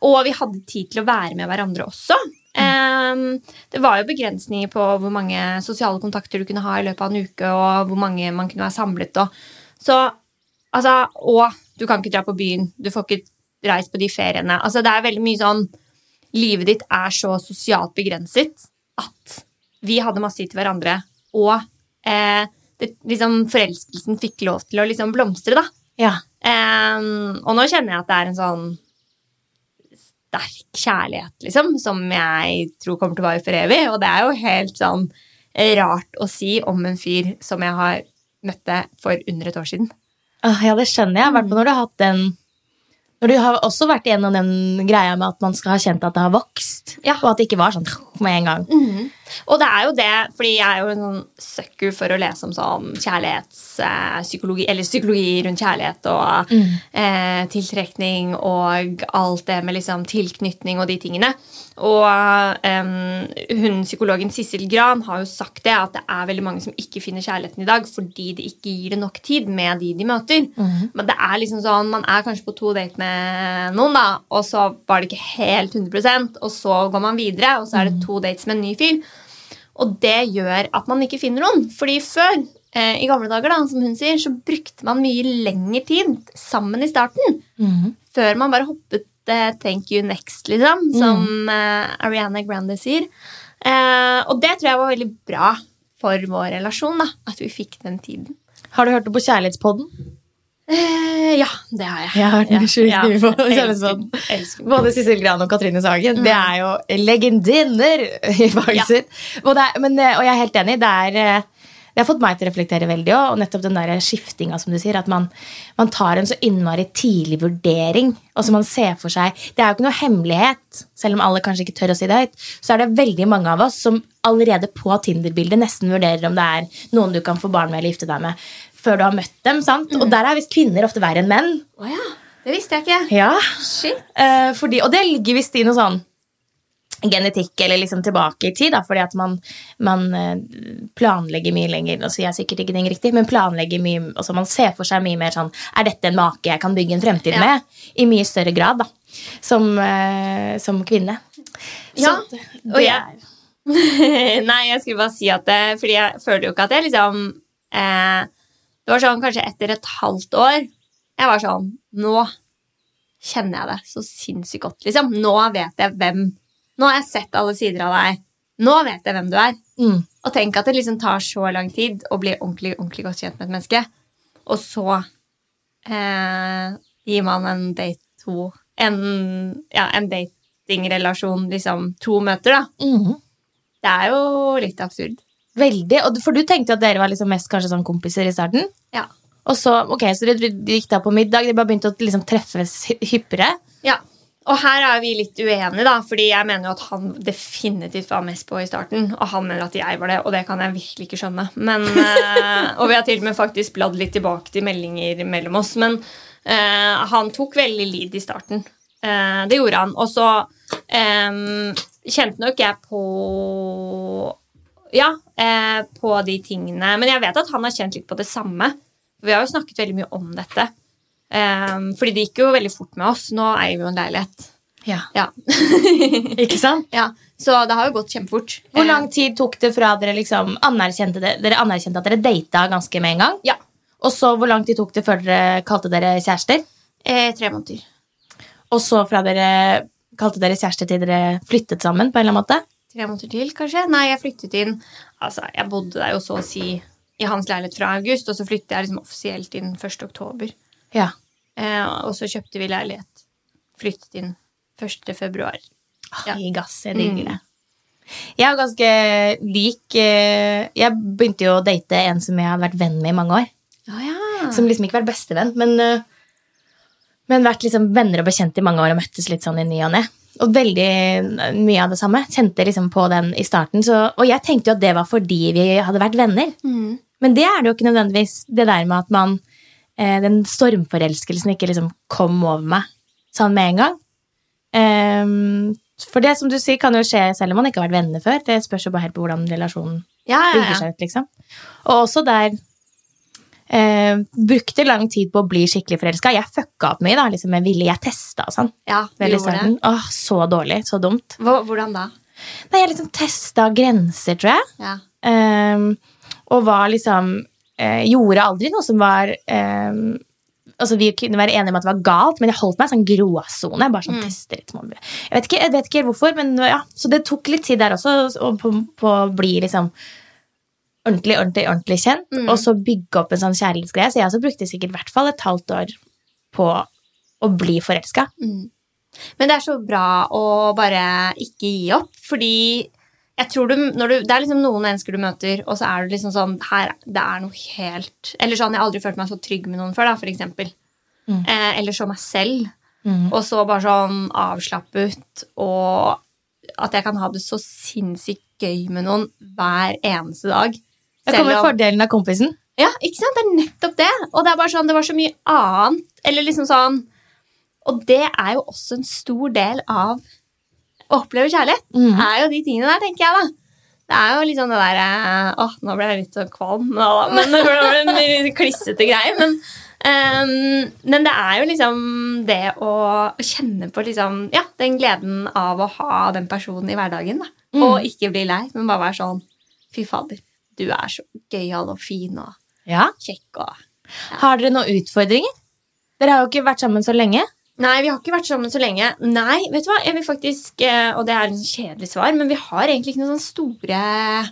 Og vi hadde tid til å være med hverandre også. Ehm, det var jo begrensninger på hvor mange sosiale kontakter du kunne ha i løpet av en uke, og hvor mange man kunne være samlet. Og, så, altså, og du kan ikke dra på byen, du får ikke reist på de feriene. Altså, det er veldig mye sånn Livet ditt er så sosialt begrenset at vi hadde masse tid til hverandre, og eh, det, liksom, forelskelsen fikk lov til å liksom blomstre, da. ja. Um, og nå kjenner jeg at det er en sånn sterk kjærlighet, liksom, som jeg tror kommer til å vare for evig. Og det er jo helt sånn rart å si om en fyr som jeg har møtte for under et år siden. Åh, ja, det skjønner jeg. I hvert fall når du har hatt den Når du har også vært igjennom den greia med at man skal ha kjent at det har vokst, Ja. og at det ikke var sånn med en gang. Og det er jo det, fordi jeg er jo en sånn sucker for å lese om sånn kjærlighetspsykologi, eller psykologi rundt kjærlighet og eh, tiltrekning og alt det med liksom tilknytning og de tingene. Og eh, hun psykologen Sissel Gran har jo sagt det, at det er veldig mange som ikke finner kjærligheten i dag fordi de ikke gir det nok tid med de de møter. Men det er liksom sånn, man er kanskje på to date med noen, da, og så var det ikke helt 100 og så går man videre, og så er det to dates med en ny fyr. Og det gjør at man ikke finner noen. Fordi før, eh, i gamle dager, da, som hun sier, så brukte man mye lengre tid sammen i starten. Før man bare hoppet eh, thank you next, liksom, som eh, Ariana Grande sier. Eh, og det tror jeg var veldig bra for vår relasjon, da, at vi fikk den tiden. Har du hørt det på Kjærlighetspodden? Eh, ja, det har jeg. Jeg har hørt den sjukt Ja, mye på den. Både Sissel Gran og Katrine Sagen. Det er jo legendinner i faget Ja. sitt. Og, er, men, eh, og jeg er helt enig. Det, er, eh, det har fått meg til å reflektere veldig òg. Og nettopp den der skiftinga, som du sier. At man, man tar en så innmari tidlig vurdering. Og så man ser for seg Det er jo ikke noe hemmelighet, selv om alle kanskje ikke tør å si det høyt. Så er det veldig mange av oss som allerede på Tinder-bildet nesten vurderer om det er noen du kan få barn med eller gifte deg med, før du har møtt dem. sant? Og der er visst kvinner ofte verre enn menn. Oh, ja, det visste jeg ikke. Ja, Shit. Eh, fordi, og det ligger visst i noe sånn genetikk, eller liksom tilbake i tid, da, fordi at man, man eh, planlegger mye lenger, nå sier jeg sikkert ikke ting riktig, men planlegger mye, altså man ser for seg mye mer sånn, er dette en make jeg kan bygge en fremtid Ja. med? I mye større grad, da, som, eh, som kvinne. Ja, det, og jeg- ja. Nei, jeg skulle bare si at det, Fordi jeg føler jo ikke at jeg liksom eh, Det var sånn kanskje etter et halvt år Jeg var sånn Nå kjenner jeg det så sinnssykt godt, liksom. Nå vet jeg hvem Nå har jeg sett alle sider av deg. Nå vet jeg hvem du er. Mm. Og tenk at det liksom tar så lang tid å bli ordentlig, ordentlig godt kjent med et menneske. Og så eh, gir man en date to En, ja, en datingrelasjon, liksom to møter, da. Mm. Det er jo litt absurd. Veldig, for du tenkte jo at dere var liksom mest kanskje sånn kompiser i starten, Ja. og så, ok, så dere gikk da på middag, dere bare begynte å liksom treffes hy- hyppigere. ja. Og her er vi litt uenige, da, fordi jeg mener jo at han definitivt var mest på i starten. Og han mener at jeg var det, og det kan jeg virkelig ikke skjønne. Men, eh, og vi har til og med faktisk bladd litt tilbake til meldinger mellom oss. Men uh, han tok veldig lead i starten. Uh, det gjorde han. Og så um, kjente nok jeg på Ja, eh, på de tingene. Men jeg vet at han har kjent litt på det samme. Vi har jo snakket veldig mye om dette. Um, fordi det gikk jo veldig fort med oss. Nå eier vi jo en leilighet. Ja. Ja. Ikke sant? ja. Så det har jo gått kjempefort. Hvor lang tid tok det fra dere liksom anerkjente, det, dere anerkjente at dere data ganske med en gang? Ja. Og så hvor lang tid tok det før dere kalte dere kjærester? Eh, tre måneder. Og så fra dere kalte dere kjærester til dere flyttet sammen på en eller annen måte? Tre måneder til, kanskje? Nei, jeg flyttet inn Altså, jeg bodde der jo så å si i hans leilighet fra august, og så flyttet jeg liksom offisielt inn 1. oktober. Ja. Eh, og så kjøpte vi leilighet. Flyttet inn 1. februar. Ja. Gi gass, jeg digger det. Jeg er ganske lik eh, Jeg begynte jo å date en som jeg hadde vært venn med i mange år. Oh, ja. Som liksom ikke vært bestevenn, men, eh, men vært liksom venner og bekjent i mange år og møttes litt sånn i ny og ne. Og veldig mye av det samme. Kjente liksom på den i starten. Så, og jeg tenkte jo at det var fordi vi hadde vært venner. Mm. Men det er det jo ikke nødvendigvis. Det der med at man eh, Den stormforelskelsen ikke liksom kom over meg sånn med en gang. Um, for det som du sier, kan jo skje selv om man ikke har vært venner før. Det spørs jo bare helt på hvordan relasjonen ja, ja, bygger seg ut, liksom. Og også der eh, Brukte lang tid på å bli skikkelig forelska. Jeg fucka opp mye, da, liksom med vilje. Jeg testa og sånn. ja Veldig starten. Åh, så dårlig. Så dumt. Hvordan da? Nei, jeg liksom testa grenser, tror jeg. Ja. Eh, og var liksom eh, Gjorde aldri noe som var ehm, Altså Vi kunne være enige om at det var galt, men jeg holdt meg i sånn gråsone. Bare sånn teste litt Jeg vet, ikke, jeg vet ikke hvorfor, men ja, så det tok litt tid der også og på, på å bli liksom ordentlig, ordentlig, ordentlig kjent. Og så bygge opp en sånn kjærlighetsgreie. Så jeg også brukte sikkert i hvert fall et halvt år på å bli forelska. Men det er så bra å bare ikke gi opp, fordi jeg tror du, når du, Det er liksom noen mennesker du møter, og så er du liksom sånn her, Det er noe helt Eller sånn, Jeg har aldri følt meg så trygg med noen før, da, for eksempel. Eh, eller så meg selv. Og så bare sånn avslappet, og at jeg kan ha det så sinnssykt gøy med noen hver eneste dag. Da kommer om- fordelen av kompisen. ja, ikke sant? Det er nettopp det. Og det er bare sånn, det var så mye annet. Eller liksom sånn Og det er jo også en stor del av å oppleve kjærlighet. Det er jo de tingene der, tenker jeg, da. Det er jo liksom det derre Åh, nå ble jeg litt sånn kvalm. Men det ble en klissete greie. Men, um, men det er jo liksom det å kjenne på liksom Ja, den gleden av å ha den personen i hverdagen, da. Og ikke bli lei, men bare være sånn Fy fader, du er så gøyal og fin og Ja. kjekk og Har dere noen utfordringer? Dere har jo ikke vært sammen så lenge. Nei, vi har ikke vært sammen så lenge. Nei, vet du hva? Jeg vil faktisk, eh, Og det er en kjedelig svar, men vi har egentlig ikke noen sånne store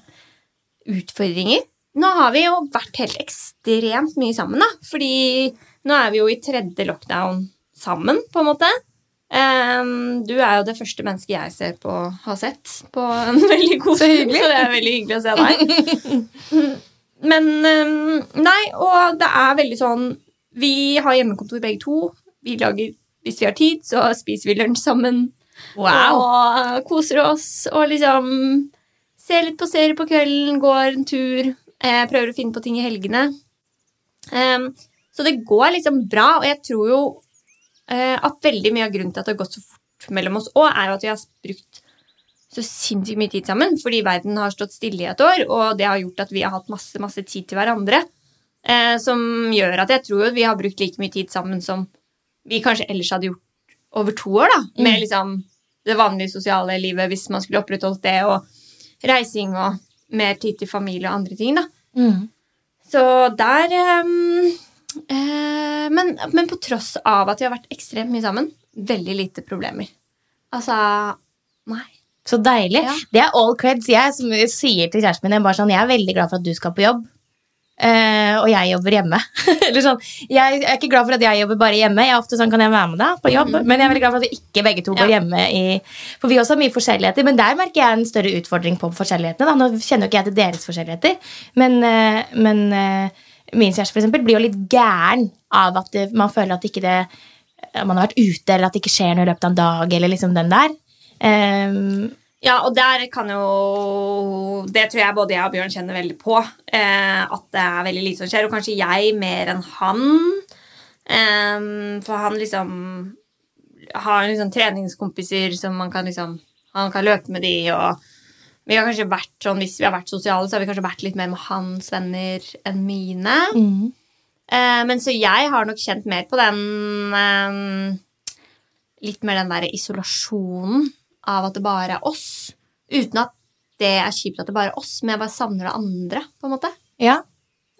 utfordringer. Nå har vi jo vært helt ekstremt mye sammen, da. Fordi nå er vi jo i tredje lockdown sammen, på en måte. Ehm, du er jo det første mennesket jeg ser på, har sett på en veldig god stund, så det er veldig hyggelig å se deg. Men um, nei, og det er veldig sånn Vi har hjemmekontor begge to. Vi lager, hvis vi har tid, så spiser vi lunsj sammen. Og koser oss og liksom ser litt på serie på kvelden, går en tur, eh, prøver å finne på ting i helgene. Um, så det går liksom bra, og jeg tror jo at veldig mye av grunnen til at det har gått så fort mellom oss òg, er jo at vi har brukt så sinnssykt mye tid sammen, fordi verden har stått stille i et år, og det har gjort at vi har hatt masse, masse tid til hverandre. Eh, som gjør at jeg tror vi har brukt like mye tid sammen som vi kanskje ellers hadde gjort over to år, da. Med liksom det vanlige sosiale livet hvis man skulle opprettholdt det, og reising og mer tid til familie og andre ting, da. Så der eh, men, men på tross av at vi har vært ekstremt mye sammen, veldig lite problemer. Altså Nei. Så deilig. Ja. Det er all creds. Jeg som sier til kjæresten min jeg sånn, jeg er veldig glad for at du skal på jobb. eh, og jeg jobber hjemme. Eller sånn, jeg er ikke glad for at jeg jobber bare hjemme. Jeg er ofte sånn, kan jeg være med deg på jobb? Men jeg er veldig glad for at vi ikke begge to går Mhm. Hjemme. i For vi også har mye forskjelligheter. Men der merker jeg en større utfordring på forskjellighetene. Da. Nå kjenner jo ikke jeg til deres forskjelligheter, men, eh, men eh, min kjæreste for eksempel, blir jo litt gæren av at det, man føler at ikke det man har vært ute, eller at det ikke skjer noe i løpet av en dag. eller liksom den der. Um, Ja, og der kan jo Det tror jeg både jeg og Bjørn kjenner veldig på. Eh, at det er veldig lite som skjer. Og kanskje jeg mer enn han. Eh, for han liksom har liksom treningskompiser som man kan liksom Han kan løpe med de, og vi har kanskje vært sånn, Hvis vi har vært sosiale, så har vi kanskje vært litt mer med hans venner enn mine. Eh, men så jeg har nok kjent mer på den eh, Litt mer den der isolasjonen av at det bare er oss. Uten at det er kjipt at det bare er oss, men jeg bare savner det andre. på en måte. ja.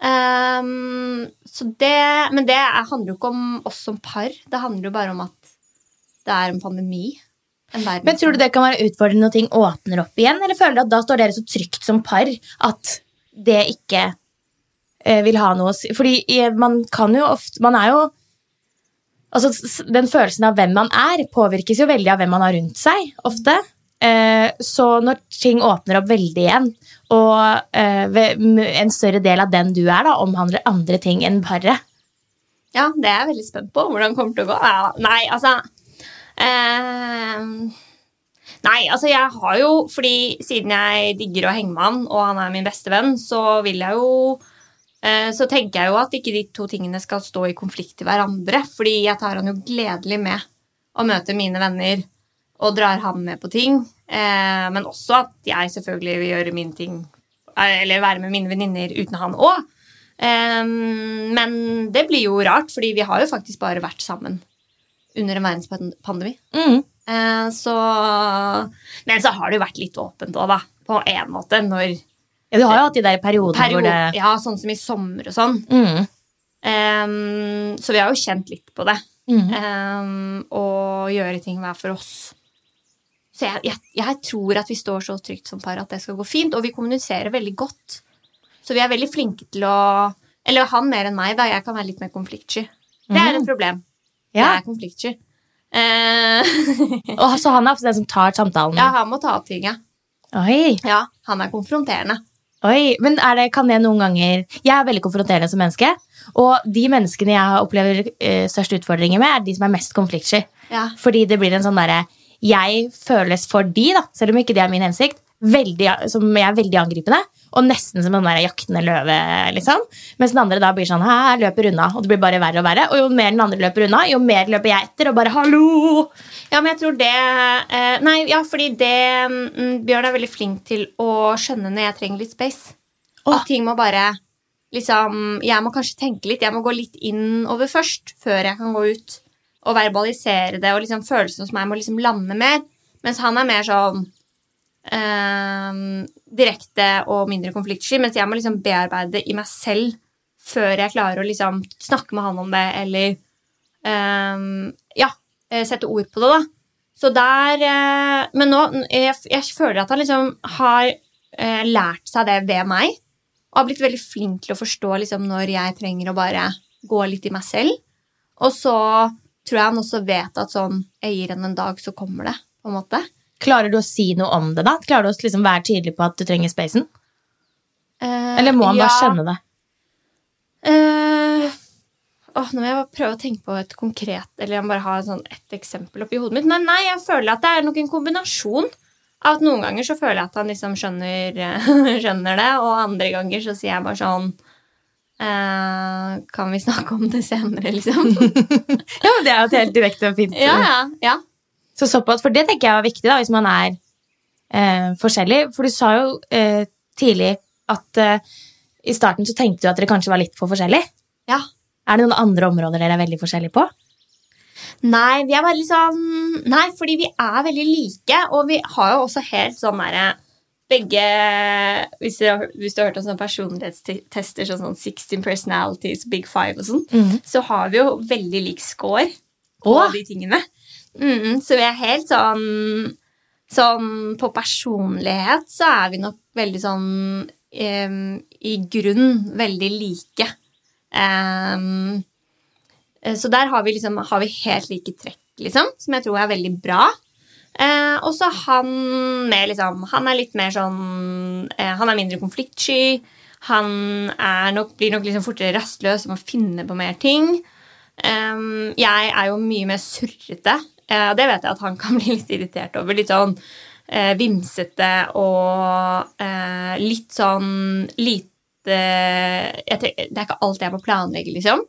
Um, så det, men det er- handler jo ikke om oss som par. Det handler jo bare om at det er en pandemi. Men tror du det kan være utfordrende når ting åpner opp igjen, eller føler du at da står dere så trygt som par at det ikke eh, vil ha noe å si? Fordi eh, man kan jo ofte Man er jo Altså, den følelsen av hvem man er, påvirkes jo veldig av hvem man har rundt seg, ofte. Eh, så når ting åpner opp veldig igjen, og eh, en større del av den du er, da, omhandler andre ting enn paret Ja, det er jeg veldig spent på. Hvordan det kommer til å gå. Nei, altså eh, Nei, altså jeg har jo Fordi siden jeg digger å henge med han, og han er min beste venn, så vil jeg jo eh, Så tenker jeg jo at ikke de to tingene skal stå i konflikt til hverandre. Fordi jeg tar han jo gledelig med å møte mine venner og drar han med på ting. Eh, men også at jeg selvfølgelig vil gjøre mine ting eh, Eller være med mine venninner uten han òg. Ehm, men det blir jo rart, fordi vi har jo faktisk bare vært sammen under en verdenspandemi. mm. Eh, så Men så har det jo vært litt åpent òg, da. På en måte. Når ja, Du har jo hatt de der periodene period, hvor det Ja, sånn som i sommer og sånn. mm. Ehm, så vi har jo kjent litt på det. Mm. Ehm, og gjøre ting hver for oss. Så jeg, jeg, jeg tror at vi står så trygt som par at det skal gå fint. Og vi kommuniserer veldig godt. Så vi er veldig flinke til å Eller han mer enn meg, da. Jeg kan være litt mer konfliktsky. Det er et problem. Ja. Jeg er konfliktsky. Eh, Og så han er ofte den som tar samtalen. ja, han må ta opp ting, ja. Oi, ja. Han er konfronterende. oi. Men det, kan det noen ganger Jeg er veldig konfronterende som menneske. Og de menneskene jeg opplever uh, størst utfordringer med, er de som er mest konfliktsky. Ja. Fordi det blir en sånn derre Jeg føles for de, da, selv om ikke det er min hensikt, veldig, som jeg er veldig angripende. Og nesten som en der jaktende løve, liksom. Mens den andre da blir sånn Hæ, løper unna. Og det blir bare verre og verre. Og jo mer den andre løper unna, jo mer løper jeg etter. Og bare hallo! Ja, men jeg tror det eh, Nei, ja, fordi det mm, Bjørn er veldig flink til å skjønne når jeg trenger litt space. Og ah. ting må bare liksom Jeg må kanskje tenke litt. Jeg må gå litt innover først, før jeg kan gå ut og verbalisere det. Og liksom følelsene hos meg må liksom lande mer. Mens han er mer sånn eh, direkte og mindre konfliktsky. Mens jeg må liksom bearbeide i meg selv før jeg klarer å liksom snakke med han om det, eller um, Ja, eh, sette ord på det, da. Så der uh, Men nå jeg, jeg føler at han liksom har uh, lært seg det ved meg. Og har blitt veldig flink til å forstå liksom, når jeg trenger å bare gå litt i meg selv. Og så tror jeg han også vet at sånn Jeg gir henne en dag, så kommer det. på en måte. Klarer du å si noe om det, da? Klarer du å liksom være tydelig på at du trenger spacen? Uh, Eller må han bare skjønne det? Uh, oh, nå må jeg bare prøve å tenke på et konkret Eller jeg må bare ha sånn, et eksempel oppi hodet mitt. Men nei, jeg føler at det er nok en kombinasjon. Av at Noen ganger så føler jeg at han liksom skjønner, skjønner det, og andre ganger så sier jeg bare sånn Uh, Kan vi snakke om det senere, liksom? Ja, men Det er jo et helt direkte og fint. ja, ja, ja. Så såpass, For det tenker jeg er viktig da, hvis man er eh, forskjellig. For du sa jo eh, tidlig at eh, i starten så tenkte du at dere kanskje var litt for forskjellige. ja. Er det noen andre områder dere er veldig forskjellige på? Nei, vi er veldig sånn Nei, fordi vi er veldig like, og vi har jo også helt sånn derre begge hvis du, har, hvis du har hørt om sånne personlighetstester, sånn, sånn 16 personalities, Big Five og sånn, mm. så har vi jo veldig lik score på Åh. de tingene. Mhm, så vi er helt sånn Sånn på personlighet så er vi nok veldig sånn um, I grunn veldig like. Eh, Så der har vi, liksom, har vi helt like trekk, liksom, som jeg tror er veldig bra. Uh, og så han med liksom Han er litt mer sånn uh, Han er mindre konfliktsky. Han nok, blir nok liksom fortere rastløs og må finne på mer ting. Um, jeg er jo mye mer surrete, og det vet jeg at han kan bli litt irritert over. Litt sånn eh, vimsete og eh, litt sånn lite Det er ikke alt jeg må planlegge, liksom.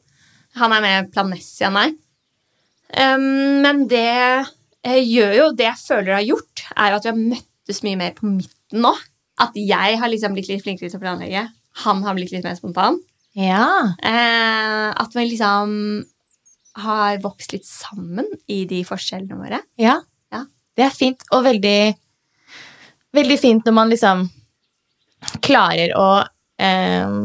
Han er mer planmessig enn meg. Um, men det eh, gjør jo Det jeg føler det har gjort, er jo at vi har møttes mye mer på midten nå. At jeg har liksom blitt litt flinkere til å planlegge. Han har blitt litt mer spontan. Ja. Eh, at vi liksom har vokst litt sammen i de forskjellene våre. ja. Ja. Det er fint, og veldig, veldig fint når man liksom klarer å eh,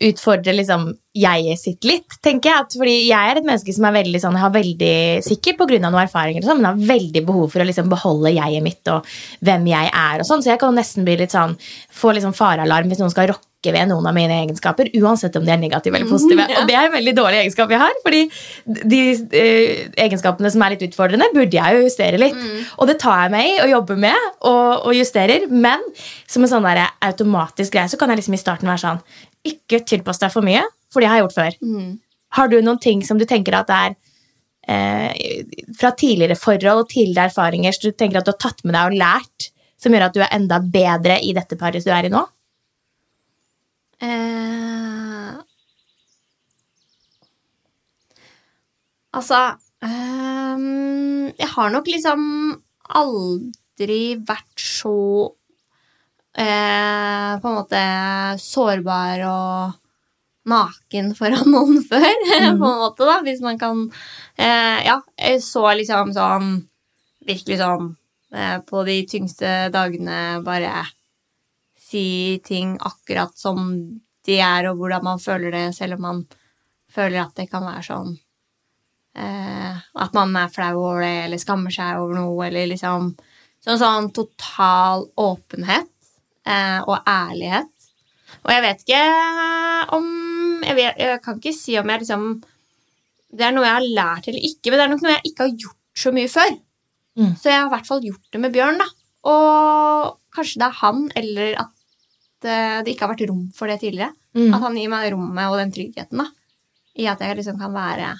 utfordre liksom jeget sitt litt, tenker jeg. At, fordi jeg er et menneske som er veldig sånn, har veldig, sikkert på grunn av noen erfaringer, sånn, men har veldig behov for å liksom beholde jeget mitt og hvem jeg er. og sånn, Så jeg kan nesten bli litt sånn, få liksom farealarm hvis noen skal rokke ved noen av mine egenskaper, uansett om de er negative eller positive. Og det er en veldig dårlig egenskap jeg har, fordi de eh, egenskapene som er litt utfordrende, burde jeg jo justere litt. Og det tar jeg meg i og jobber med og, og justerer, men som en sånn der automatisk greie så kan jeg liksom i starten være sånn Ikke tilpass deg for mye, for det har jeg gjort før. Har du noen ting som du tenker at er eh, fra tidligere forhold og tidligere erfaringer som du tenker at du har tatt med deg og lært, som gjør at du er enda bedre i dette paret du er i nå? Eh, altså eh, Jeg har nok liksom aldri vært så eh, på en måte sårbar og naken foran noen før, på en måte, da, hvis man kan eh, Ja, jeg så liksom sånn Virkelig sånn eh, på de tyngste dagene bare si ting akkurat som de er, og hvordan man føler det, selv om man føler at det kan være sånn eh, At man er flau over det, eller skammer seg over noe, eller liksom Sånn, sånn total åpenhet eh, og ærlighet. Og jeg vet ikke om jeg, vet, jeg kan ikke si om jeg liksom Det er noe jeg har lært eller ikke, men det er nok noe jeg ikke har gjort så mye før. Mm. Så jeg har i hvert fall gjort det med Bjørn, da. Og kanskje det er han, eller at det ikke har vært rom for det tidligere. Mm. At han gir meg rommet og den tryggheten da, i at jeg liksom kan være,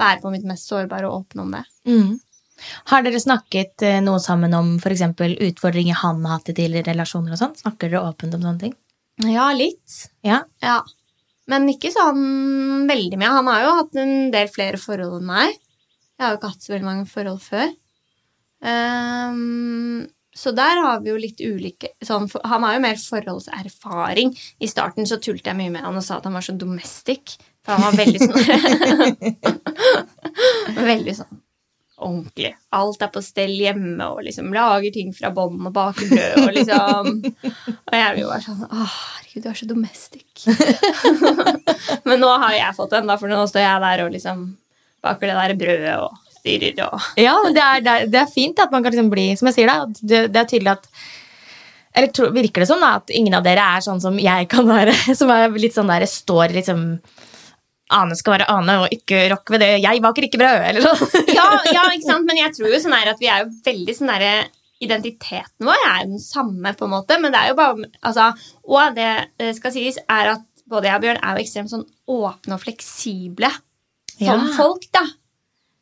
være på mitt mest sårbare og åpne om det. Mm. Har dere snakket eh, noe sammen om for eksempel utfordringer han har hatt i tidligere relasjoner? og sånn? Snakker dere åpent om sånne ting? Ja, litt. Ja. Ja. Men ikke sånn veldig mye. Han har jo hatt en del flere forhold enn meg. Jeg har jo ikke hatt så veldig mange forhold før. Ehm, så der har vi jo litt ulike sånn, Han har jo mer forholdserfaring. I starten så tulte jeg mye med han og sa at han var så domestic. For han var veldig sånn Veldig sånn ordentlig. Alt er på stell hjemme, og liksom lager ting fra bånn og baker brød og liksom Og jeg blir jo bare sånn Å, herregud, du er så domestic. Men nå har jeg fått den, da, for nå står jeg der og liksom baker det der brødet og styrer og Ja, det er, det er, fint at man kan liksom bli Som jeg sier, da. Det, det er tydelig at Eller tro, virker det sånn da, at ingen av dere er sånn som jeg kan være? Som er litt sånn der står liksom Ane skal være Ane, og ikke rock ved det. Jeg baker ikke brød, eller noe. ja, ja, ikke sant? Men jeg tror jo sånn at vi er jo veldig sånn derre Identiteten vår er jo den samme, på en måte, men det er jo bare altså, Og det eh, skal sies, er at både jeg og Bjørn er jo ekstremt sånn åpne og fleksible som Ja. folk, da.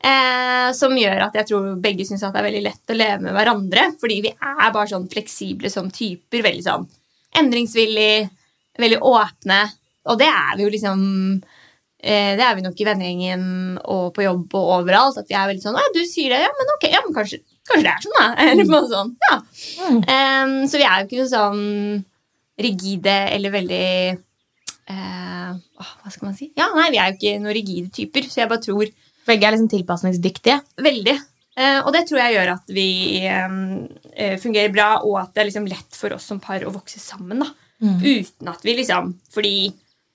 Eh, som gjør at jeg tror begge syns det er veldig lett å leve med hverandre. Fordi vi er bare sånn fleksible som typer. Veldig sånn endringsvillig, veldig åpne. Og det er vi jo liksom eh, Det er vi nok i vennegjengen og på jobb og overalt. At vi er veldig sånn Å, du sier det, ja, men ok, ja, men kanskje, kanskje det er sånn, da. Eller noe sånt. Ja. Em, så vi er jo ikke noe sånn rigide eller veldig eh, Hva skal man si? Ja, nei, vi er jo ikke noen rigide typer. Så jeg bare tror Begge er liksom tilpasningsdyktige. Veldig. Eh, og det tror jeg gjør at vi eh, fungerer bra, og at det er liksom lett for oss som par å vokse sammen. da. Uten at vi liksom Fordi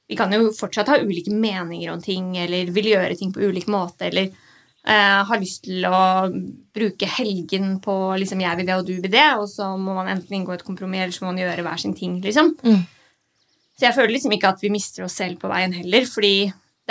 vi kan jo fortsatt ha ulike meninger om ting, eller vil gjøre ting på ulik måte, eller eh, har lyst til å bruke helgen på liksom jeg vil det og du vil det, og så må man enten inngå et kompromiss, eller så må man gjøre hver sin ting. liksom. Mm. Så jeg føler liksom ikke at vi mister oss selv på veien heller, fordi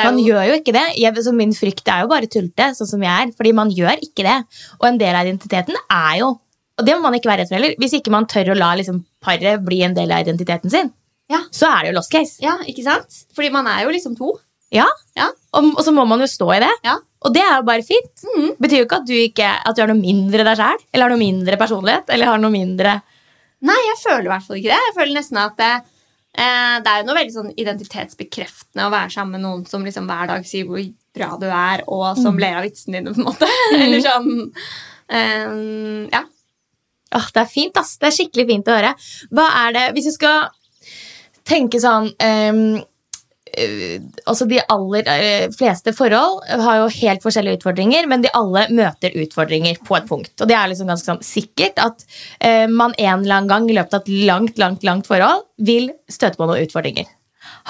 Man jo gjør jo ikke det. Jeg, så min frykt er jo bare tullete, sånn som jeg er. Fordi man gjør ikke det. Og en del av identiteten er jo Og det må man ikke være redd for heller. Hvis ikke man tør å la liksom, paret bli en del av identiteten sin, Ja. så er det jo lost case. Ja, ikke sant? Fordi man er jo liksom to. Ja. Ja. Og, og så må man jo stå i det. Ja. Og det er jo bare fint. Mhm. Betyr jo ikke at du, ikke at du er noe mindre deg sjæl, eller har noe mindre personlighet, eller har noe mindre Nei, jeg føler i hvert fall ikke det. Jeg føler nesten at det, eh, er jo noe veldig sånn identitetsbekreftende å være sammen med noen som liksom hver dag sier hvor bra du er, og som ler av vitsene dine, på en måte. Eller sånn um, Ja. Åh, Det er fint, ass. Det er skikkelig fint å høre. Hva er det, Hvis du skal tenke sånn eh, altså De aller eh, fleste forhold har jo helt forskjellige utfordringer, men de alle møter utfordringer på et punkt. Og det er liksom ganske sånn sikkert at eh, man en eller annen gang i løpet av et langt langt, langt forhold vil støte på noen utfordringer.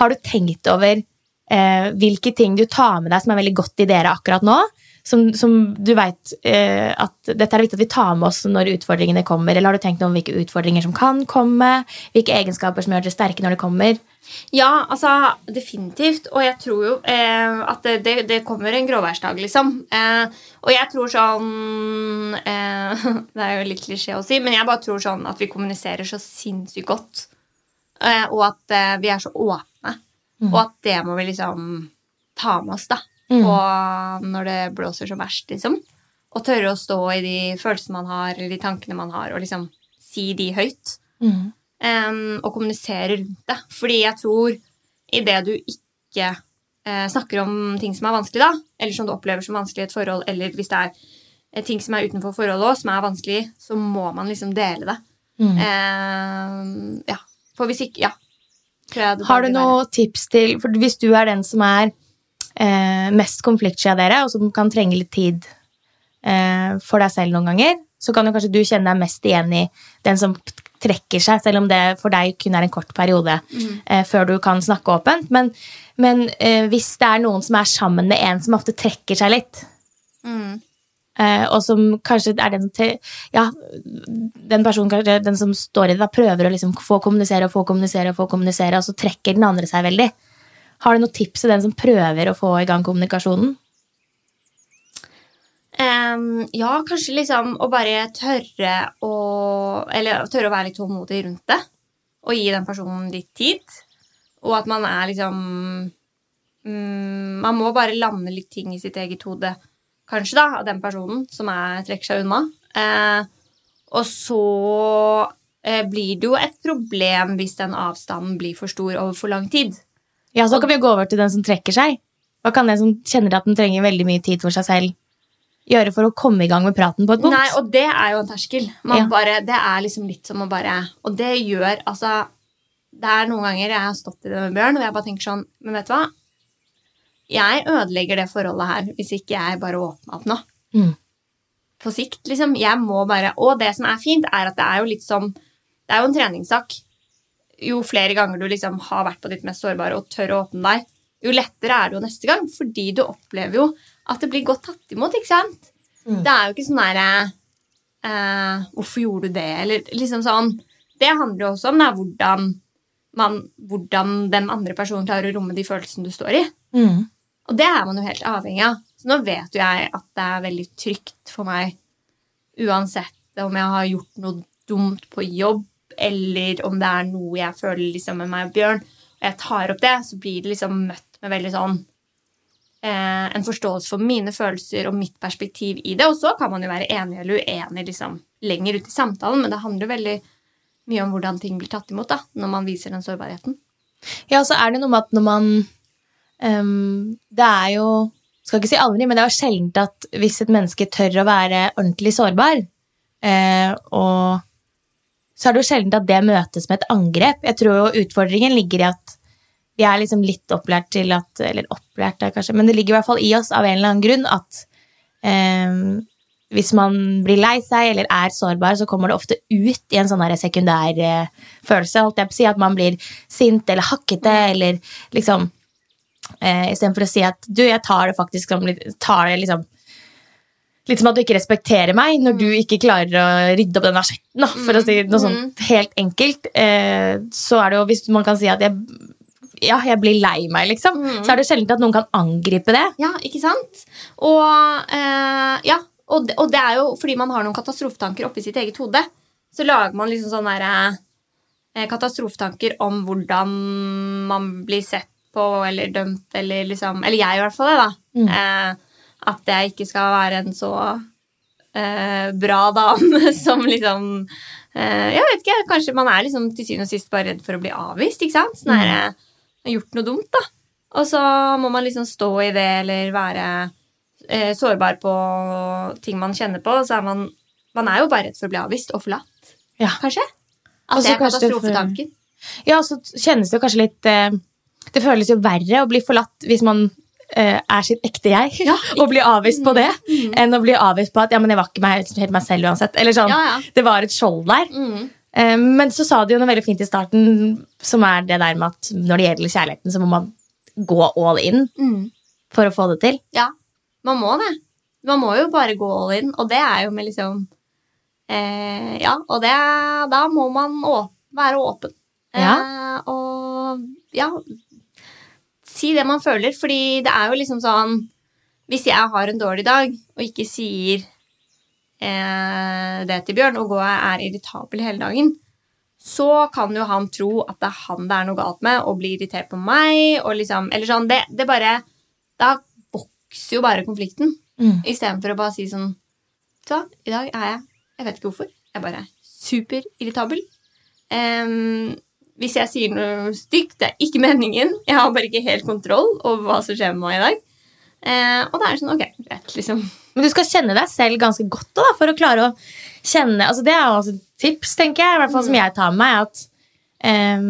Har du tenkt over eh, hvilke ting du tar med deg som er veldig godt i dere akkurat nå? Som, som du veit eh, at dette er det viktig at vi tar med oss når utfordringene kommer? Eller har du tenkt noe om hvilke utfordringer som kan komme? Hvilke egenskaper som gjør dere sterke når det kommer? Ja, altså definitivt. Og jeg tror jo eh, at det, det, det kommer en gråværsdag, liksom. Eh, og jeg tror sånn eh, Det er jo litt klisjé å si, men jeg bare tror sånn at vi kommuniserer så sinnssykt godt. Eh, og at eh, vi er så åpne. Og at det må vi liksom ta med oss, da. Og når det blåser som verst, liksom. Og tørre å stå i de følelsene man har, eller de tankene man har, og liksom si de høyt. Em, og kommunisere rundt det. Fordi jeg tror idet du ikke uh, snakker om ting som er vanskelig, da, eller som du opplever som vanskelig i et forhold, eller hvis det er eh, ting som er utenfor forholdet òg, som er vanskelig, så må man liksom dele det. Em, ja. For hvis ikke Ja. Har du noen tips til For hvis du er den som er eh, mest konfliktsky av dere, og som kan trenge litt tid eh, for deg selv noen ganger, så kan jo kanskje du kjenne deg mest igjen i den som trekker seg, selv om det for deg kun er en kort periode eh, før du kan snakke åpent. Men, men eh, hvis det er noen som er sammen med en som ofte trekker seg litt, Mm. Eh, og som kanskje er den som Ja, den personen kanskje, den som står i det, da, prøver å liksom få kommunisere og få kommunisere, og få kommunisere, og så trekker den andre seg veldig. Har du noen tips til den som prøver å få i gang kommunikasjonen? Um, ja, kanskje liksom å bare tørre å Eller tørre å være litt tålmodig rundt det. Og gi den personen litt tid. Og at man er liksom um, Man må bare lande litt ting i sitt eget hode, kanskje, da, av den personen som er, trekker seg unna. Uh, og så uh, blir det jo et problem hvis den avstanden blir for stor over for lang tid. Ja, Så kan vi jo gå over til den som trekker seg. Hva kan den som kjenner at den trenger veldig mye tid for seg selv, gjøre for å komme i gang med praten på et punkt? Nei, og det er jo en terskel. Man Ja. bare, det er liksom litt som å bare Og det gjør altså Det er noen ganger jeg har stått i det med Bjørn, og jeg bare tenker sånn Men vet du hva? Jeg ødelegger det forholdet her hvis ikke jeg bare åpner opp nå. Mm. På sikt, liksom. Jeg må bare Og det som er fint, er at det er jo litt som Det er jo en treningssak. Jo flere ganger du liksom har vært på ditt mest sårbare og tør å åpne deg, jo lettere er det jo neste gang, fordi du opplever jo at det blir godt tatt imot, ikke sant? Det er jo ikke sånn derre eh, Hvorfor gjorde du det? Eller liksom sånn Det handler jo også om da, hvordan, man, hvordan den andre personen klarer å romme de følelsene du står i. Mm. Og det er man jo helt avhengig av. Så nå vet jo jeg at det er veldig trygt for meg, uansett om jeg har gjort noe dumt på jobb, eller om det er noe jeg føler liksom med meg og Bjørn, og jeg tar opp det, så blir det liksom møtt med veldig sånn eh, En forståelse for mine følelser og mitt perspektiv i det. Og så kan man jo være enig eller uenig liksom, lenger ut i samtalen, men det handler veldig mye om hvordan ting blir tatt imot da, når man viser den sårbarheten. Ja, så er det noe med at når man um, Det er jo Skal ikke si aldri, men det er jo sjeldent at hvis et menneske tør å være ordentlig sårbar, eh, og så er det jo sjeldent at det møtes med et angrep. Jeg tror jo utfordringen ligger i at vi er liksom litt opplært til at Eller opplært, er kanskje, men det ligger i hvert fall i oss av en eller annen grunn at eh, hvis man blir lei seg eller er sårbar, så kommer det ofte ut i en sånn sekundær eh, følelse. holdt jeg på å si, At man blir sint eller hakkete eller liksom eh, Istedenfor å si at du, jeg tar det faktisk som tar det liksom Litt som at du ikke respekterer meg når du ikke klarer å rydde opp den asjetten, for å si noe sånt helt enkelt. Eh, så er det jo, hvis man kan si at jeg ja, jeg blir lei meg, liksom. Så er det sjelden at noen kan angripe det. Ja, ikke sant? Og, eh, ja, og, det, og det er jo fordi man har noen katastrofetanker oppi sitt eget hode. Så lager man liksom sånne der, eh, katastrofetanker om hvordan man blir sett på eller dømt, eller liksom Eller jeg, i hvert fall, det, da. Eh, at jeg ikke skal være en så eh, bra dame som liksom eh, Jeg vet ikke, kanskje man er liksom til syvende og sist bare redd for å bli avvist, ikke sant? Sånn der, eh, har gjort noe dumt, da. Og så må man liksom stå i det, eller være eh, sårbar på ting man kjenner på. Så er man Man er jo bare redd for å bli avvist og forlatt, Ja. kanskje. At Også det er katastrofetanken. for-. Ja, så kjennes det jo kanskje litt eh, Det føles jo verre å bli forlatt hvis man eh, er sitt ekte jeg, og bli avvist på det, enn å bli avvist på at ja, men jeg var ikke meg, helt meg selv uansett. Eller sånn, Ja, ja. Det var et skjold der. Mm. Eh, men så sa du jo noe veldig fint i starten, som er det der med at når det gjelder kjærligheten, så må man gå all in Mm. for å få det til. Ja, man må det. Man må jo bare gå all in, og det er jo med liksom eh, Ja, og det, da må man å, være åpen. Eh, og ja Si det man føler, fordi det er jo liksom sånn Hvis jeg har en dårlig dag og ikke sier eh, det til Bjørn og går er irritabel hele dagen, så kan jo han tro at det er han det er noe galt med, og bli irritert på meg. Og liksom, eller sånn, det, det bare Da vokser jo bare konflikten. Mm. Istedenfor å bare si sånn Så, i dag er jeg Jeg vet ikke hvorfor. Jeg bare er superirritabel. Em, hvis jeg sier noe stygt, det er ikke meningen. Jeg har bare ikke helt kontroll over hva som skjer med meg i dag. Eh, og da er det sånn, ok, greit, liksom. Men du skal kjenne deg selv ganske godt da, for å klare å kjenne altså Det er jo også et tips, tenker jeg, i hvert fall som jeg tar med meg. at um,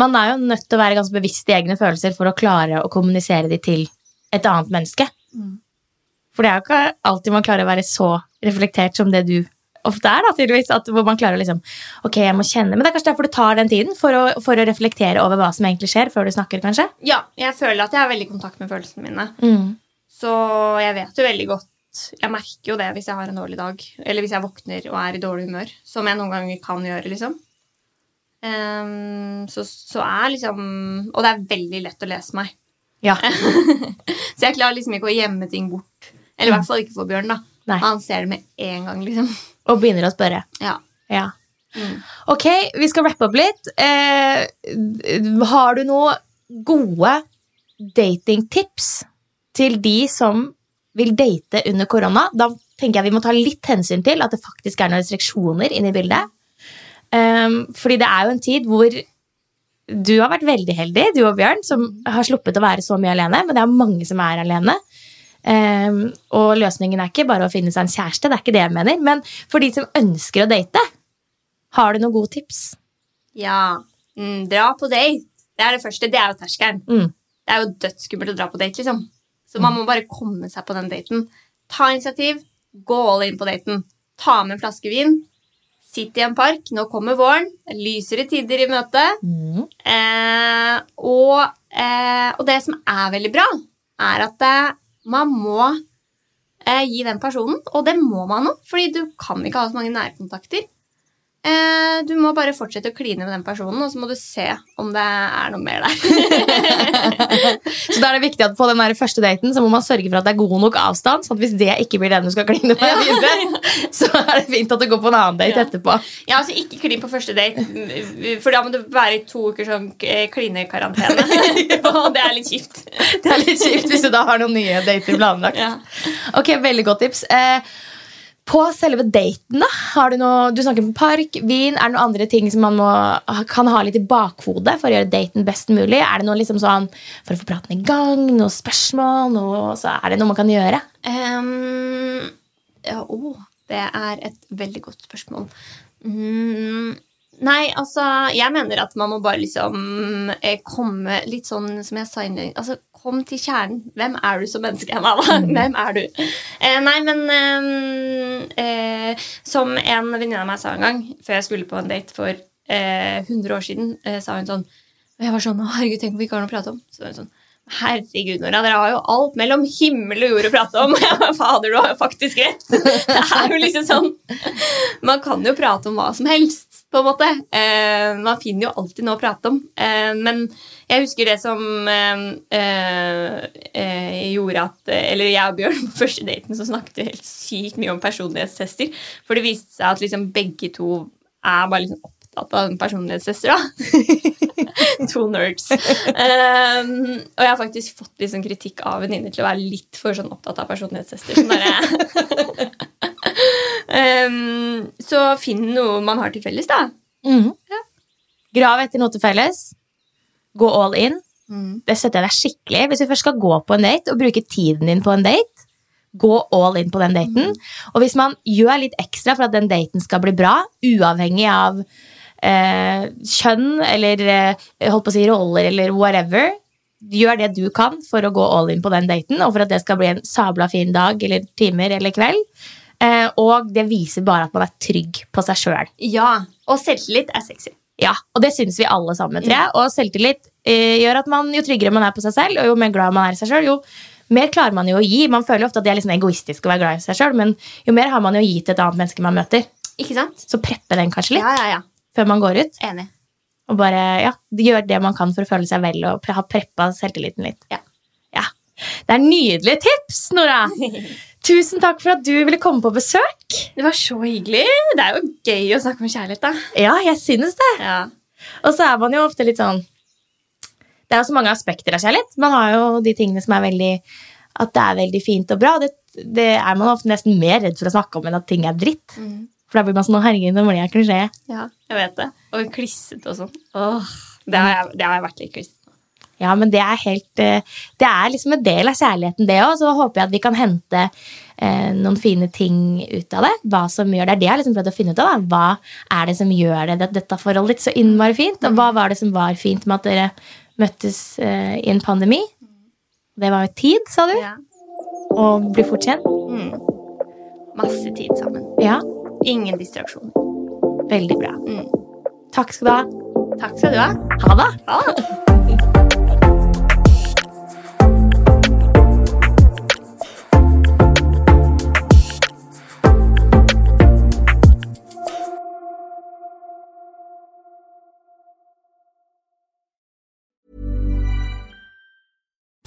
Man er jo nødt til å være ganske bevisst i egne følelser for å klare å kommunisere de til et annet menneske. For det er jo ikke alltid man klarer å være så reflektert som det du ofte er. da, tydeligvis, at Hvor man klarer å liksom Ok, jeg må kjenne Men det er kanskje derfor du tar den tiden for å, for å reflektere over hva som egentlig skjer, før du snakker, kanskje? Ja, jeg føler at jeg har veldig kontakt med følelsene mine. Mm. Så jeg vet jo veldig godt Jeg merker jo det hvis jeg har en dårlig dag. Eller hvis jeg våkner og er i dårlig humør. Som jeg noen ganger kan gjøre, liksom. Um, så, så er liksom Og det er veldig lett å lese meg. Ja. Så jeg klarer liksom ikke å gjemme ting bort. Eller i hvert fall ikke for Bjørn. da Nei. Han ser det med en gang, liksom. Og begynner å spørre. Ja. Ja. Mm. Ok, vi skal rappe opp litt. Eh, har du noen gode datingtips til de som vil date under korona? Da tenker jeg vi må ta litt hensyn til at det faktisk er noen restriksjoner inne i bildet. Um, fordi det er jo en tid hvor du har vært veldig heldig, du og Bjørn, som har sluppet å være så mye alene, men det er mange som er alene. Um, og løsningen er ikke bare å finne seg en kjæreste, det er ikke det jeg mener. Men for de som ønsker å date, har du noen gode tips? ja. Mm, dra på date. Det er det første. Det er jo terskelen. Mm. Det er jo dødsskummelt å dra på date, liksom. Så man må bare komme seg på den daten. Ta initiativ. Gå all in på daten. Ta med en flaske vin. Sitt i en park. Nå kommer våren. Lysere tider i møte. Mm. Eh, og, eh, og det som er veldig bra, er at eh, man må eh, gi den personen, og det må man nå, fordi du kan ikke ha så mange nærkontakter. Eh, du må bare fortsette å kline med den personen, og så må du se om det er noe mer der. Så da er det viktig at på den første daten så må man sørge for at det er god nok avstand. sånn at hvis det ikke blir den du skal kline med videre, så er det fint at du går på en annen date Ja. etterpå. ja, altså Ikke klin på første date, for da må du være i to uker sånn klinekarantene. og det er litt kjipt. Det er litt kjipt hvis du da har noen nye dater planlagt. Ja. Ok, veldig godt tips. Eh, på selve daten, da, har du noe Du snakker om park, vin. Er det noen andre ting som man må, kan ha litt i bakhodet for å gjøre daten best mulig? Er det noe liksom sånn for å få praten i gang? noen spørsmål? Noe, så er det noe man kan gjøre? Um, ja, å, det er et veldig godt spørsmål. Mm, nei, altså Jeg mener at man må bare liksom eh, komme litt sånn som jeg sa innledningsvis altså, Kom til kjernen. Hvem er du som menneske, Amanda? Hvem er du? Eh, nei, men eh, eh, Som en venninne av meg sa en gang, før jeg skulle på en date for eh, 100 år siden, eh, sa hun sånn Og jeg var sånn herregud, tenk om vi ikke har noe å prate om. Så var hun sånn Herregud, Nora, dere har jo alt mellom himmel og jord å prate om. Fader, du har jo faktisk rett. Det er jo liksom sånn Man kan jo prate om hva som helst, på en måte. Eh, man finner jo alltid noe å prate om. Eh, men jeg husker det som eh, gjorde at Eller jeg og Bjørn på første daten så snakket vi helt sykt mye om personlighetstester. For det viste seg at liksom begge to er bare liksom opptatt av personlighetstester. da to nerds. Um, og jeg har faktisk fått sånn kritikk av venninner til å være litt for sånn opptatt av personlighetstester. Sånn um, så finn noe man har til felles, da. Mhm. Grav etter noe til felles. Gå all in. Det støtter jeg deg skikkelig. Hvis du først skal gå på en date og bruke tiden din på en date, gå all in på den daten. Og hvis man gjør litt ekstra for at den daten skal bli bra, uavhengig av eh, kjønn eller eh, holdt på å si roller eller whatever, gjør det du kan for å gå all in på den daten, og for at det skal bli en sabla fin dag eller timer eller kveld, og det viser bare at man er trygg på seg sjøl. Ja, og selvtillit er sexy. Ja, og det syns vi alle sammen, tror jeg. Og selvtillit eh, gjør at man, jo tryggere man er på seg selv, og jo mer glad man er i seg sjøl, jo mer klarer man jo å gi. Man føler ofte at det er litt sånn egoistisk å være glad i seg sjøl, men jo mer har man jo gitt et annet menneske man møter. Ikke sant? Så preppe den kanskje litt Ja, ja, ja. før man går ut. Enig. Og bare ja, gjør det man kan for å føle seg vel og ha preppa selvtilliten litt. Ja. Ja. Det er nydelige tips, Nora! Tusen takk for at du ville komme på besøk. Det var så hyggelig. Det er jo gøy å snakke om kjærlighet, da. Ja, jeg synes det. Ja. Og så er man jo ofte litt sånn Det er jo så mange aspekter av kjærlighet. Man har jo de tingene som er veldig At det er veldig fint og bra. Det, det er man ofte nesten mer redd for å snakke om enn at ting er dritt. For da blir man sånn «Å, herregud, nå blir jeg klisjé. ja, jeg vet det. Og klissete og sånn. Åh, det har jeg, det har jeg vært litt klissete. Ja, men det er helt eh, Det er liksom en del av kjærligheten, det òg. Så håper jeg at vi kan hente eh, noen fine ting ut av det. Hva som gjør det. Det det jeg har liksom prøvd å finne ut av. Da. Hva er det som gjør det, det, dette forholdet ditt så innmari fint? Og hva var det som var fint med at dere møttes eh, i en pandemi? Det var jo tid, sa du. Ja. Og bli fort kjent. Masse tid sammen. Ja, Ingen distraksjoner. veldig bra. Mm. Takk skal du ha. Takk skal du ha. Ha det. Ha det.